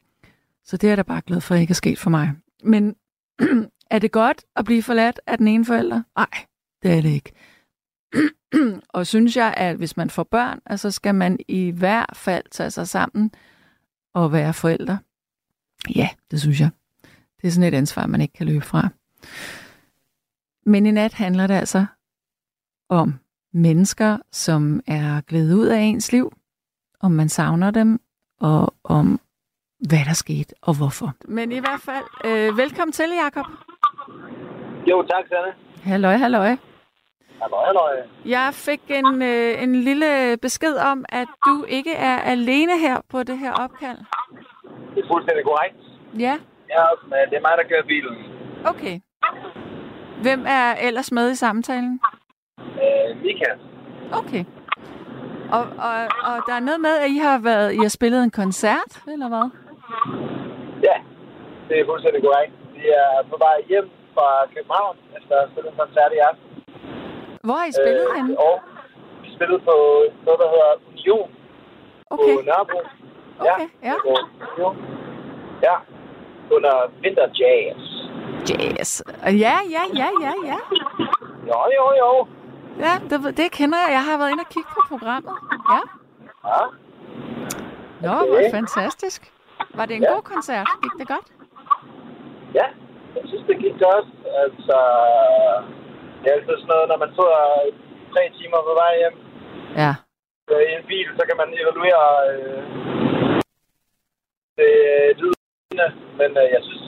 Så det er da bare glad for, at ikke er sket for mig. Men er det godt at blive forladt af den ene forælder? Nej, det er det ikke. og synes jeg, at hvis man får børn, altså skal man i hvert fald tage sig sammen og være forældre. Ja, det synes jeg. Det er sådan et ansvar, man ikke kan løbe fra. Men i nat handler det altså om mennesker, som er glædet ud af ens liv, om man savner dem, og om hvad der skete og hvorfor. Men i hvert fald, øh, velkommen til, Jakob. Jo, tak, Sanne. Halløj, halløj. Halløj, halløj. Jeg fik en, øh, en lille besked om, at du ikke er alene her på det her opkald. Det er fuldstændig korrekt. Ja, Ja, men det er mig, der kører bilen. okay. Hvem er ellers med i samtalen? Øh, Mika. Okay. Og, og, og der er noget med, at I har været, I har spillet en koncert, eller hvad? det er fuldstændig korrekt. Vi er på vej hjem fra København efter at have spillet en koncert i aften. Hvor har I spillet øh, henne? Og vi spillede på noget, der hedder Union Okay, på Nørrebro. okay, ja. på Union. Ja, under Vinter Jazz. Jazz. Ja, ja, ja, ja, ja. Jo, jo, jo. Ja, det, det kender jeg. Jeg har været inde og kigge på programmet. Ja. Ja, Nå, Okay. hvor fantastisk. Var det en Ja. god koncert? Gik det godt? ja. Jeg synes, det gik godt. Altså, det er altid sådan noget, når man sidder tre timer på vej hjem Ja. i en bil, så kan man evaluere øh, det øh, lydende. Men øh, jeg synes,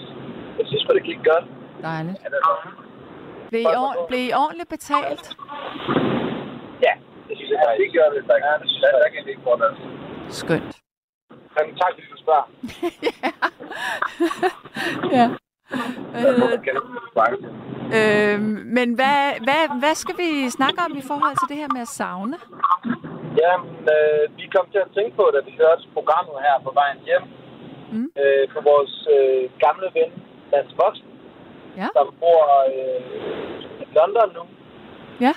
jeg synes, det gik godt. Dejligt. Altså, Blev I, ord- blev I ordentligt betalt? ja, det synes jeg. Ja, det gør det. Ja, det synes jeg. Der kan det ikke godt. Skønt. Men tak, fordi du spørger. ja. Øh, du spørge? øh, men hvad, hvad, hvad skal vi snakke om i forhold til det her med at savne? Jamen, øh, vi kom til at tænke på, da vi hørte programmet her på vejen hjem, Mm. øh, på vores øh, gamle ven, Mads Voksen, Ja. som bor øh, i London nu, Ja.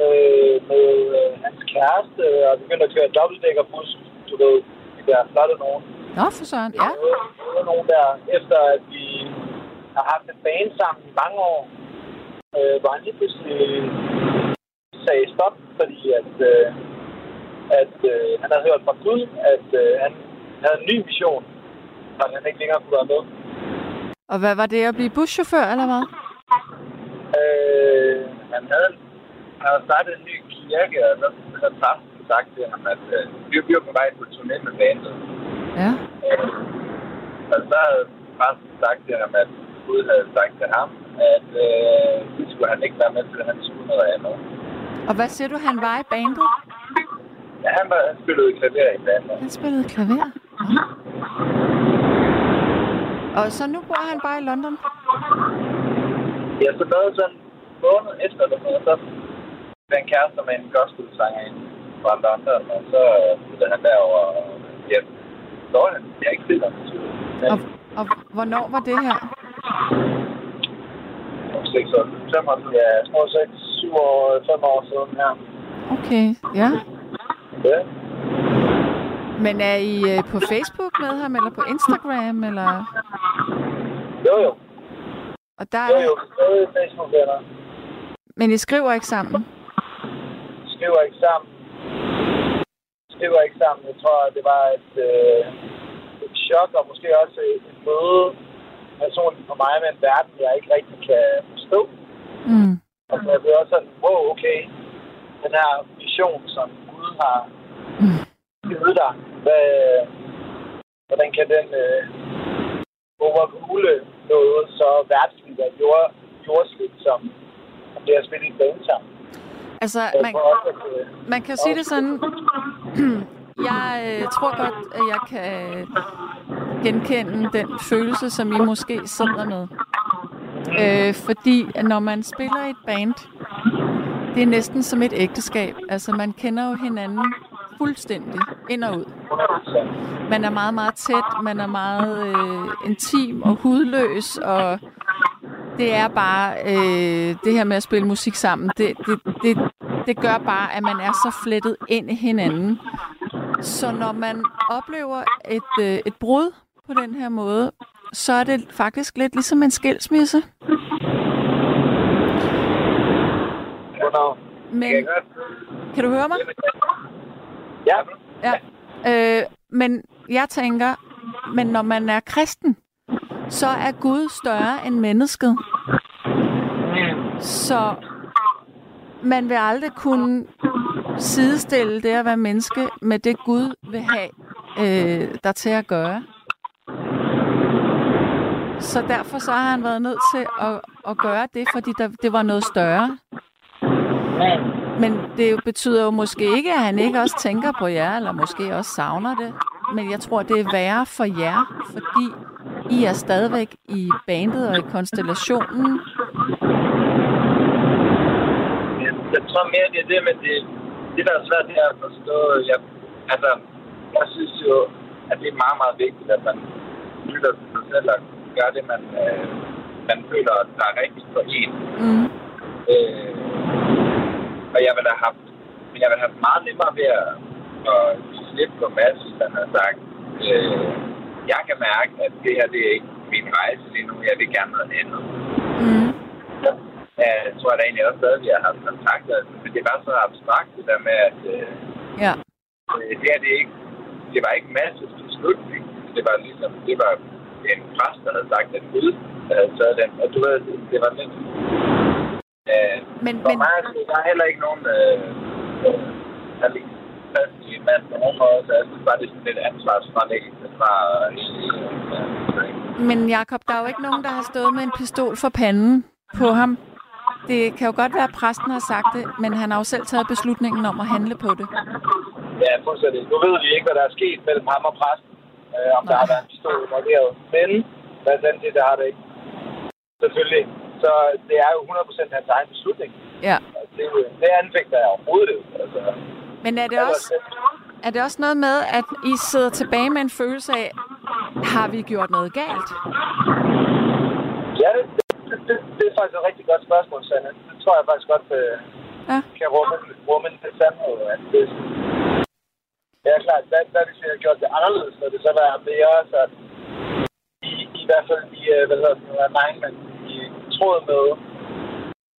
øh, med øh, hans kæreste, og begyndte at køre dobbeltdækkerbus, du ved, de der flotte nogen. Nå, for søren. Ja. Der er nogen der, efter at vi har haft en bane sammen i mange år, øh, hvor han lige pludselig sagde stop, fordi at, øh, at øh, han havde hørt fra Gud, at øh, han havde en ny mission, og han ikke længere kunne være med. Og hvad var det at blive buschauffør, eller hvad? Øh, han havde, han havde startet en ny kirke, og så havde præsten sagt til ham, at øh, vi, vi var på vej på turné med bandet. Ja. Øh, og så havde præsten sagt til ham, at Gud havde sagt til ham, at øh, det skulle han ikke være med til, at han skulle noget andet. Og hvad siger du, han var i bandet? Ja, han, var, han spillede klaver i bandet. Han spillede klaver. Nå. Og så nu bor han bare i London? Ja, så noget sådan måned efter, eller noget, så blev han kærester med en gospelsanger fra London, og så flyttede han derover hjem. Så var han, jeg ikke sikker. Men Og, og hvornår var det her? for seks år, fem år siden, ja, jeg tror seks, syv år, fem år siden her. Okay, ja. Ja. Men er I øh, på Facebook med ham, eller på Instagram, eller... Jo, jo. Og der Jo, er... jo. Stadig Facebook-venner. Men I skriver ikke sammen? Skriver ikke sammen. Skriver ikke sammen. Jeg tror, det var et, øh, et chok, og måske også et, et møde personligt for mig med en verden, jeg ikke rigtig kan forstå. Mm. Og så er det også sådan, wow, okay, den her mission, som Gud har Mm. givet dig, hvad, hvordan kan den øh, overrule noget så værtsligt og jord, jordsligt, som, det at spille i et band sammen? Altså, Jeg man, tror også, at, øh, man kan sige det sådan... Jeg øh, tror godt, at jeg kan genkende den følelse, som I måske sidder med. Øh, fordi når man spiller i et band, det er næsten som et ægteskab. Altså, man kender jo hinanden fuldstændig ind og ud. 100%. Man er meget, meget tæt, man er meget øh, intim og hudløs, og det er bare øh, det her med at spille musik sammen, det, det, det, det gør bare, at man er så flettet ind i hinanden. Så når man oplever et, øh, et brud på den her måde, så er det faktisk lidt ligesom en skilsmisse. Men kan du høre mig? Ja. Ja. Øh, men jeg tænker, men når man er kristen, så er Gud større end mennesket. Så man vil aldrig kunne sidestille det at være menneske med det Gud vil have øh, der til at gøre. Så derfor så har han været nødt til at, at gøre det, fordi der, det var noget større. Men det betyder jo måske ikke, at han ikke også tænker på jer, eller måske også savner det. Men jeg tror, det er værre for jer, fordi I er stadigvæk i bandet og i konstellationen. Jeg, jeg tror mere, det er det, men det, det der er svært, det er at forstå. Jeg, altså, jeg synes jo, at det er meget, meget vigtigt, at man lytter til sig selv og gør det, man, øh, man føler, der er rigtigt for en. Mm. Øh, og jeg ville have haft, men jeg ville have haft meget nemmere ved at, at give slip på Mads, hvis han havde sagt, øh, jeg kan mærke, at det her, det er ikke min rejse lige nu, jeg vil gerne noget andet. Mm. Ja, jeg tror jeg da egentlig også stadig, vi har haft kontakt, altså, men det var så abstrakt, det der med, at øh, Ja. øh, det her, det, er ikke, det var ikke Mads' beslutning. Det var ligesom, det var en præst, der havde sagt, at Gud havde taget den. Og du ved, det, det var lidt... Men, for men, mig, altså, der er heller ikke nogen... Øh, øh, der ligger fast i en mand på nogen måde, så jeg synes bare, det er sådan lidt ansvarsfralæggelse fra... Men Jakob, der er jo ikke nogen, der har stået med en pistol for panden på ham. Det kan jo godt være, at præsten har sagt det, men han har jo selv taget beslutningen om at handle på det. Ja, fuldstændig. Nu ved vi ikke, hvad der er sket mellem ham og præsten. Øh, om der har været en pistol involveret. Men, hvad er det, der har det ikke. Selvfølgelig. Så det er jo 100% hans egen beslutning. Ja. Det, er det anfægter jeg overhovedet. Altså, Men er det også, er det også noget med, at I sidder tilbage med en følelse af, har vi gjort noget galt? Ja, det, det, det, det er faktisk et rigtig godt spørgsmål, Sanne. Det tror jeg faktisk godt øh, Ja. kan rumme, rumme en sandhed. At det, det er klart, hvad, hvad hvis vi har gjort det anderledes, når det så var mere så i, i hvert fald i, øh, hvad hedder det, i tråd med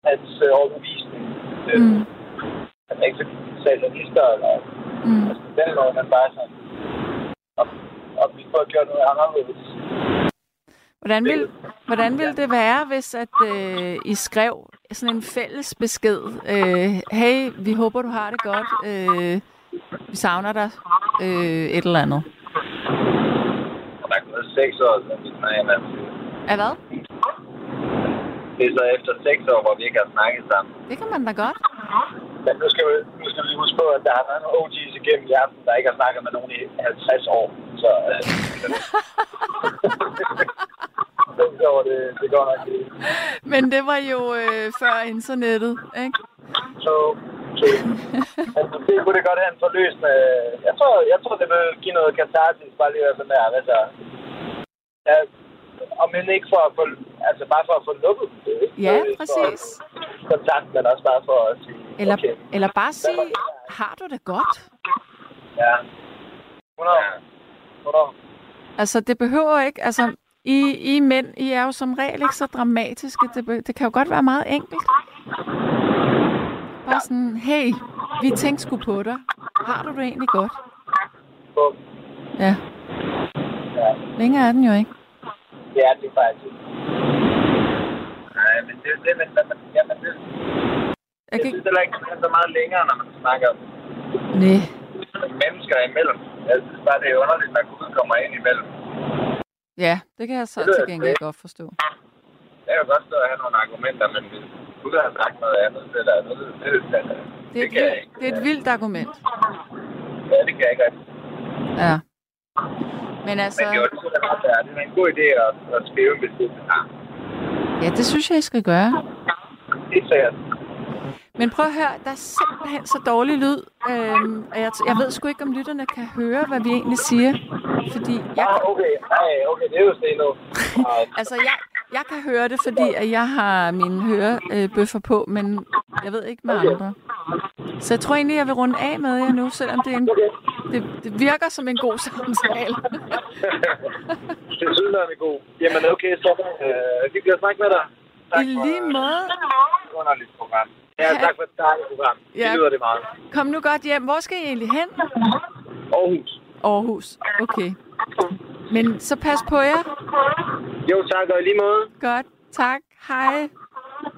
hans øh, overbevisning. Øh, Mm. Han er ikke så satanister, eller Mm. altså, den måde, man bare sådan, og, og vi får gjort noget anderledes. Hvordan vil, hvordan vil det være, hvis at øh, I skrev sådan en fælles besked? Øh, hey, vi håber, du har det godt. Øh, vi savner dig. Øh, et eller andet. Der er gået seks år, siden. Er hvad? Det er så efter seks år, hvor vi ikke har snakket sammen. Det kan man da godt. Men nu skal, vi, nu skal vi lige huske på, at der har været nogle OG's igennem i aften, der ikke har snakket med nogen i 50 år. Så øh, det, går, det, det går nok ikke. Men det var jo øh, før internettet, ikke? Så, så altså, det kunne det godt have en forløsende... Jeg tror, jeg tror, det vil give noget katarsis, bare lige sådan der. Altså, ja, om end ikke for at få, altså bare for at få lukket det. ikke? Ja, præcis. Kontakt, men også bare for at sige, Eller, okay, eller bare sige, har du det godt? ja. 100. 100. Altså, det behøver ikke... Altså, I, I mænd, I er jo som regel ikke så dramatiske. Det, be- det kan jo godt være meget enkelt. Bare sådan, hey, vi tænkte sgu på dig. Har du det egentlig godt? Ja. Længere er den jo ikke. Det er det faktisk. Nej, men det er det, men, men, jamen, det, Jeg jeg kan synes ikke... heller ikke, det er så meget længere, når man snakker Nej. mennesker imellem. Jeg synes bare, det er underligt, når Gud kommer ind imellem. Ja, det kan jeg så Det til gengæld ikke. godt forstå. Jeg kan godt stå og have nogle argumenter, men hvis Gud har sagt noget andet, er der noget, det, det, det, Det er, et kan jeg vildt, ikke. det er et vildt argument. Ja, det kan jeg ikke. Ja. Men altså, Men det er det, der er det er en god idé at, at skrive en besked til ham. ja, det synes jeg, I skal gøre. Det er sikkert. Men prøv at høre, der er simpelthen så dårlig lyd. Øhm, og jeg, jeg ved sgu ikke, om lytterne kan høre, hvad vi egentlig siger. Fordi jeg, Ah, okay. Ej, okay, det er jo stenet. altså, jeg, jeg kan høre det, fordi at jeg har mine hørebøffer på, men jeg ved ikke med andre. Så jeg tror egentlig, jeg vil runde af med jer nu, selvom det, er en, det, det virker som en god samtale. det synes jeg er god. Jamen okay, så øh, vi bliver snakke med dig. I lige måde. Underligt program. Ja, tak for et dejligt program. Ja. Det lyder det meget. Kom nu godt hjem. Hvor skal I egentlig hen? Aarhus. Aarhus. Okay. Men så pas på jer. Jo, tak, og lige måde. Godt. Tak. Hej.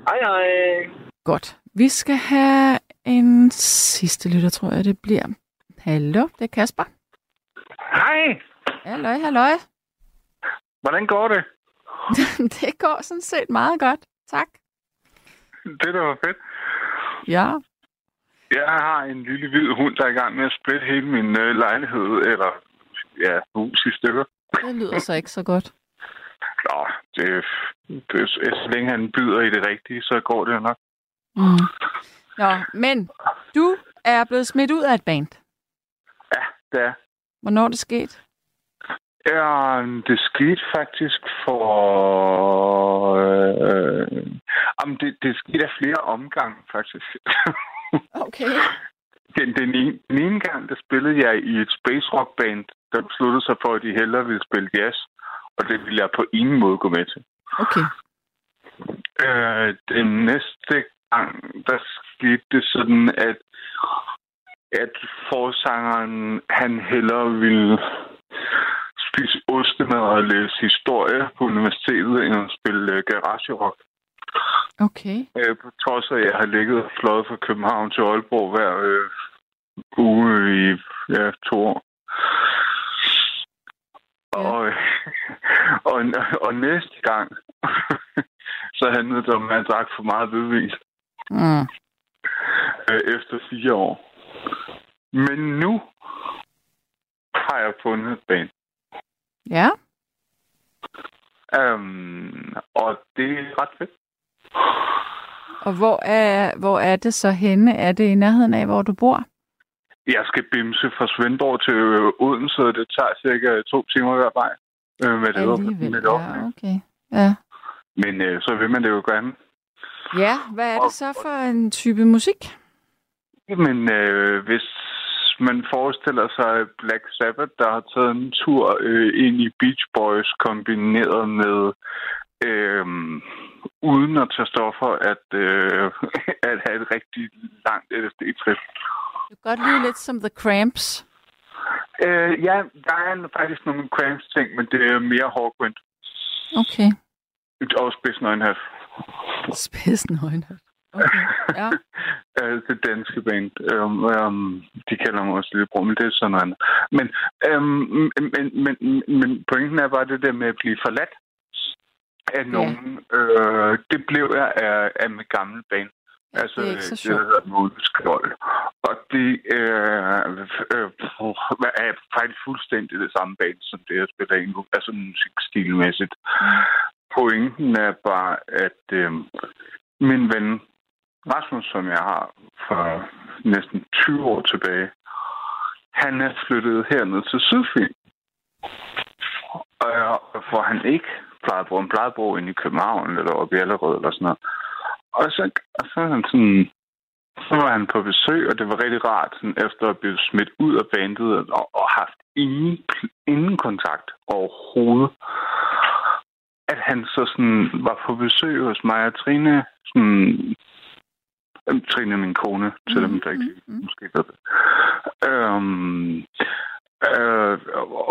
Hej, hej. Godt. Vi skal have en sidste lytter, tror jeg, det bliver. Hallo, det er Kasper. Hej, Halløj, halløj. hvordan går det? det går sådan set meget godt. Tak. Det der var fedt. Ja. Jeg har en lille hvid hund, der er i gang med at splitte hele min øh, lejlighed, eller ja, hus i stykker. Det lyder så ikke så godt. Nå, det, det, så længe han byder i det rigtige, så går det jo nok. Mm. Nå, men du er blevet smidt ud af et band. Ja, det er. Hvornår er det sket? Ja, det skete faktisk for... Øh, jamen, det, det skete af flere omgange, faktisk. Okay. Den, den, ene, den ene gang, der spillede jeg i et space rock band, der besluttede sig for, at de hellere ville spille jazz, og det ville jeg på ingen måde gå med til. Okay. Øh, den næste gang, der skete det sådan, at, at forsangeren, han hellere ville spise ostemad og læse historie på universitetet, end at spille øh, garage rock. Okay. Øh, på trods af, at jeg har ligget og fløjet fra København til Aalborg hver øh, uge i ja, to år. Og, og, og næste gang, så handlede det om, at jeg drak for meget hvidvin Mm. øh, efter fire år. Men nu har jeg fundet et band. Ja. Um, og det er ret fedt. Og hvor er, hvor er det så henne? Er det i nærheden af, hvor du bor? Jeg skal bimse fra Svendborg til øh, Odense, og det tager cirka to timer hver vej. Øh, med det, Alligevel. med det Ja, okay. Ja. Men øh, så vil man det jo gerne. Ja, hvad er det så for en type musik? Men øh, hvis man forestiller sig Black Sabbath, der har taget en tur øh, ind i Beach Boys kombineret med øh, uden at tage stoffer, at, øh, at have et rigtig langt LSD-trip. Det kan godt lyde lidt som The Cramps. Øh, ja, der er faktisk nogle cramps ting, men det er mere Hawkwind Okay. og Spids Nøgenhat. Spidsen øjne. Okay, ja. Det danske band. Um, um, de kalder mig også Lillebror, men det er sådan noget andet. Men, um, men, men, men pointen er bare det der med at blive forladt af nogen. Øh, det blev jeg af, af mit gamle band. Altså, det er ikke så det sjovt. hedder Måleskjold. Og det øh, øh, er faktisk fuldstændig det samme band, som det, jeg spiller ind nu. Altså musikstilmæssigt. Pointen er bare, at øh, min ven Rasmus, som jeg har for næsten 20 år tilbage, han er flyttet herned til Sydfyn. Og hvor han ikke plejede at bo. Han plejede at bo inde i København eller oppe i Allerød eller sådan noget. Og så, og så, han sådan, så var han på besøg, og det var rigtig rart, sådan, efter at blive smidt ud af bandet og, og haft ingen, ingen kontakt overhovedet. At han så sådan var på besøg hos mig og Trine, sådan, Trine min kone, selvom der ikke mm, mm. måske ved det. Øhm, øh,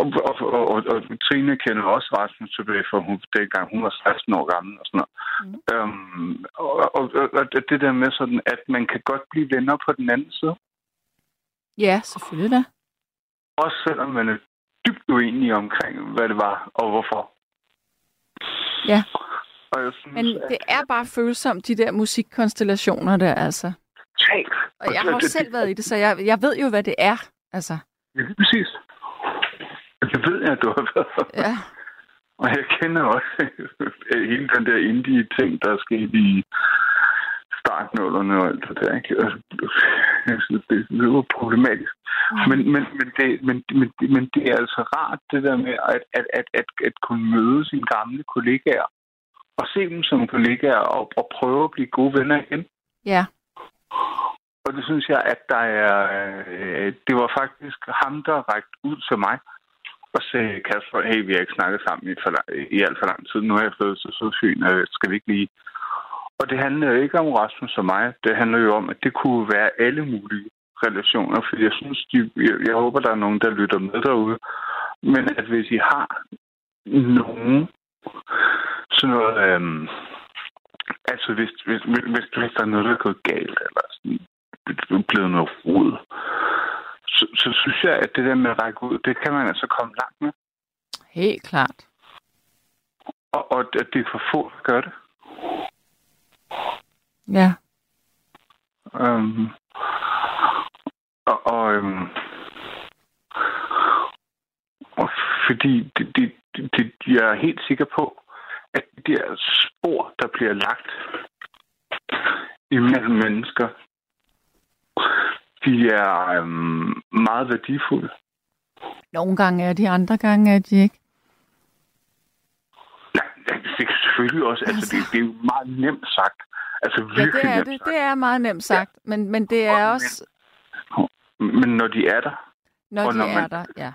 og, og, og, og, og Trine kender også Rasmus tilbage, for hun, dengang hun var 16 år gammel og sådan noget. Mm. Øhm, og, og, og, det der med sådan, at man kan godt blive venner på den anden side. Ja, selvfølgelig da. Også selvom man er dybt uenig omkring, hvad det var og hvorfor. Ja. Og jeg synes, Men det er bare følsomt, de der musikkonstellationer der, altså. totalt. Og jeg har jo selv været i det, så jeg, jeg ved jo, hvad det er. Altså, Ja, lige præcis. Det ved jeg, at du har været. ja. Og jeg kender også hele den der indie-ting, der er sket i startnullerne og alt det der. Ikke? Altså, Jeg synes, det var problematisk. Men, men, men, det, men, men, men det er altså rart, det der med at, at, at, at, at kunne møde sine gamle kollegaer og se dem som kollegaer og, og prøve at blive gode venner igen. Ja. Og det synes jeg, at der er... Øh, det var faktisk ham, der rækte ud til mig og sagde, Kasper, hey, vi har ikke snakket sammen i, for i alt for lang tid. Nu har jeg fået så Sydfyn, øh, skal vi ikke lige... Og det handler jo ikke om Rasmus og mig. Det handler jo om, at det kunne være alle mulige relationer. Fordi jeg synes, de, jeg, jeg håber, der er nogen, der lytter med derude. Men at hvis I har nogen sådan noget... Øhm, altså, hvis, hvis, hvis, hvis, hvis der er noget, der er gået galt, eller sådan, blevet noget rod, så, så synes jeg, at det der med at række ud, det kan man altså komme langt med. Helt klart. Og, og at det er for få, der gør det. Ja. Øhm, og, og, øhm, og fordi det, det, det, det, jeg er helt sikker på, at de der spor, der bliver lagt imellem mennesker, de er øhm, meget værdifulde. Nogle gange er de, andre gange er de ikke. Nej, det er selvfølgelig også, altså, det, det er jo meget nemt sagt. Altså Ja, virkelig det er nemt det. sagt. Det er meget nemt sagt, men, men det er Og også, Men når de er der, når og de når er man- der, ja.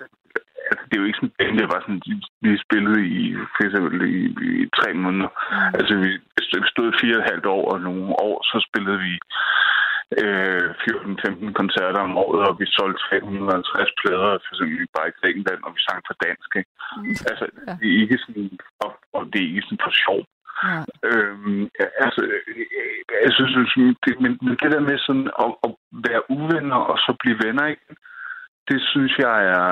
altså det er jo ikke sådan, at det var sådan, de spillede i, for eksempel i, i tre måneder. Mm. Altså vi vi stod fire og et halvt år, og nogle år, så spillede vi øh, 14-15 koncerter om året, og vi solgte 350 plader, for eksempel bare i Grækenland, og vi sang på dansk. Ikke? Altså, Mm. Ja. det er ikke sådan, og, og det er ikke sådan for sjov. Nej. Øhm, altså, øh, jeg synes, det, men, men det der med sådan at, at være uvenner og så blive venner igen, det synes jeg er,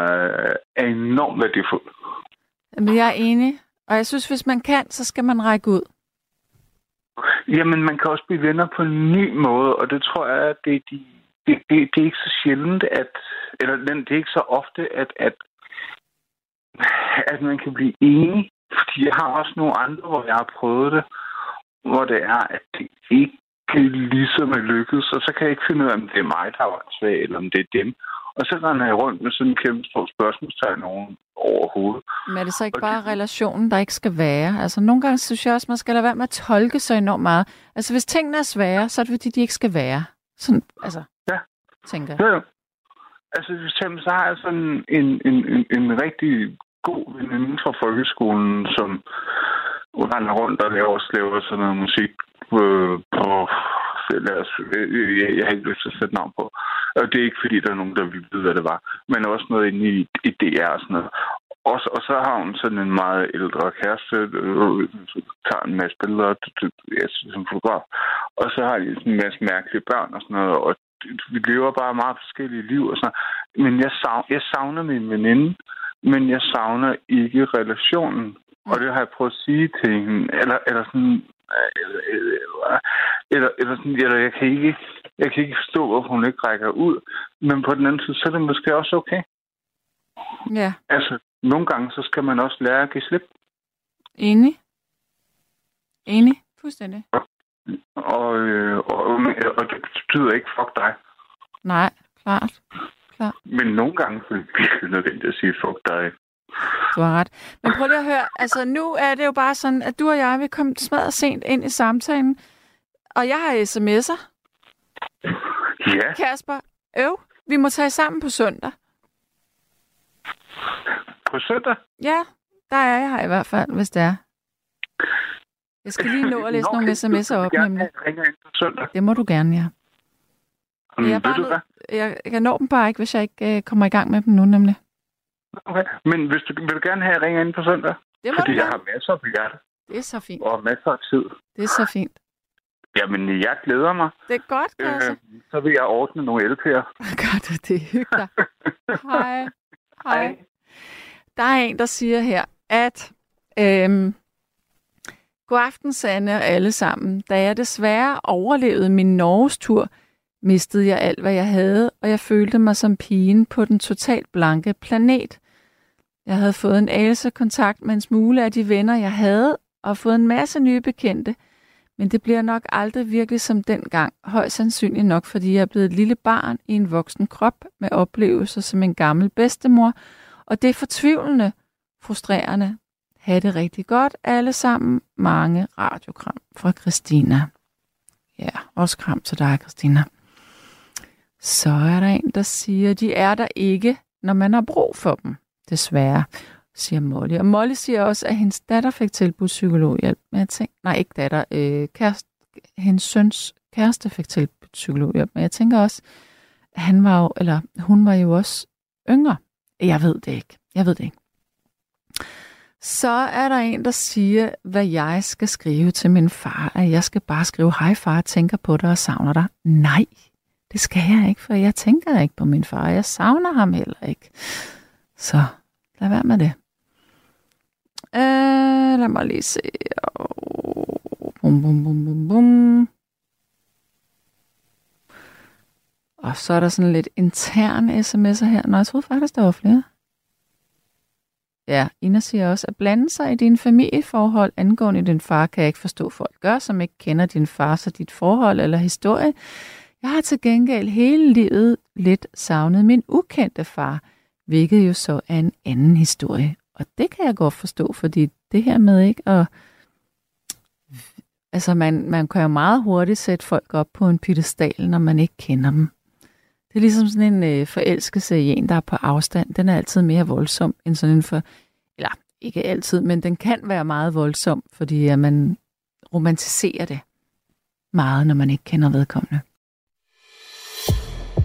er enormt værdifuldt. Men jeg er enig, og jeg synes, hvis man kan, så skal man række ud. Jamen, man kan også blive venner på en ny måde, og det tror jeg, at det, de, det, det, det er ikke så sjældent, at, eller det er ikke så ofte, at, at, at man kan blive enige. Fordi jeg har også nogle andre, hvor jeg har prøvet det, hvor det er, at det ikke ligesom er lykkedes, og så kan jeg ikke finde ud af, om det er mig, der var svag, eller om det er dem. Og så render jeg rundt med sådan en kæmpe stor spørgsmålstegn over, hovedet. Men er det så ikke Og bare det- relationen, der ikke skal være? Altså nogle gange synes jeg også, man skal lade være med at tolke så enormt meget. Altså hvis tingene er svære, så er det fordi, de ikke skal være. Sådan, altså, Ja. tænker jeg. Ja, ja. Altså, for eksempel, så har jeg sådan en, en, en, en rigtig god veninde fra folkeskolen, som render rundt og laver, laver sådan noget musik øh, på... Lad os, øh, jeg, jeg har ikke lyst til at sætte navn på. Og det er ikke, fordi der er nogen, der vil vide, hvad det var. Men også noget inde i, i DR og sådan noget. Og, så- og så har hun sådan en meget ældre kæreste, øh, tager en masse billeder jeg, som fotograf. Og så har de sådan en masse mærkelige børn og sådan noget. Og vi lever bare meget forskellige liv og sådan noget. Men jeg, savner, jeg savner min veninde, men jeg savner ikke relationen. Og det har jeg prøvet at sige til hende. Eller, eller sådan... Eller, eller, eller, sådan, eller jeg kan ikke, jeg kan ikke forstå, hvorfor hun ikke rækker ud. Men på den anden side, så er det måske også okay. Ja, Altså, nogle gange, så skal man også lære at give slip. enig. Enig, fuldstændig. Og, øh, og, og det betyder ikke fuck dig. Nej, klart. Men nogle gange så er det virkelig nødvendigt at sige fuck dig. Du har ret. Men prøv lige at høre, altså nu er det jo bare sådan, at du og jeg, vi kom smadret sent ind i samtalen, og jeg har sms'er. Ja, Kasper, øv, vi må tage sammen på søndag. på søndag. Ja, der er jeg her i hvert fald, hvis det er. Jeg skal lige nå at læse Nå, nogle sms'er op, nemlig. jeg ringer ind på søndag. Det må du gerne, ja. Mm, Jeg er bare? Jeg, jeg kan nå dem bare ikke, hvis jeg ikke øh, kommer i gang med dem nu, nemlig. Okay. Men hvis du, vil du gerne have, at jeg ringer ind på søndag? Det må Fordi du jeg har masser på hjertet Det er så fint. og masser af tid. Det er så fint. Jamen, jeg glæder mig. Det er godt, Kasper. Øh, så vil jeg ordne nogle LP'er. Gør du det? Hygge dig. Hej. Hej. Der er en, der siger her, at øhm, god aften, Sanne og alle sammen. Da jeg desværre overlevede min Norges tur, mistede jeg alt, hvad jeg havde, og jeg følte mig som pigen på den totalt blanke planet. Jeg havde fået en anelse kontakt med en smule af de venner, jeg havde, og fået en masse nye bekendte, men det bliver nok aldrig virkelig som dengang. Højst sandsynligt nok, fordi jeg er blevet et lille barn i en voksen krop med oplevelser som en gammel bedstemor, og det er fortvivlende, frustrerende. Ha' det rigtig godt alle sammen. Mange radiokram fra Christina. Ja, også kram til dig, Christina. Så er der en, der siger, de er der ikke, når man har brug for dem. Desværre, siger Molly. Og Molly siger også, at hendes datter fik tilbudt psykologhjælp. Men jeg tænker, nej, ikke datter, øh, kæreste, hendes søns kæreste fik tilbudt psykologhjælp. Men jeg tænker også, at han var jo, eller hun var jo også yngre. Jeg ved det ikke. Jeg ved det ikke. Så er der en, der siger, hvad jeg skal skrive til min far. At jeg skal bare skrive, hej far, tænker på dig og savner dig. Nej, det skal jeg ikke, for jeg tænker ikke på min far. Jeg savner ham heller ikke. Så lad være med det. Øh, lad mig lige se. Bum, bum, bum, bum, bum. Og så er der sådan lidt interne sms'er her. Nå, jeg troede faktisk, der var flere. Ja, Ina siger også, at blande sig i dine familieforhold angående din far, kan jeg ikke forstå, folk gør, som ikke kender din far, så dit forhold eller historie. Jeg har til gengæld hele livet lidt savnet min ukendte far. hvilket jo så er en anden historie. Og det kan jeg godt forstå, fordi det her med ikke at... Altså, man, man kan jo meget hurtigt sætte folk op på en pittestal, når man ikke kender dem. Det er ligesom sådan en øh, forelskelse i en, der er på afstand. Den er altid mere voldsom end sådan en for... Eller ikke altid, men den kan være meget voldsom, fordi at man romantiserer det meget, når man ikke kender vedkommende.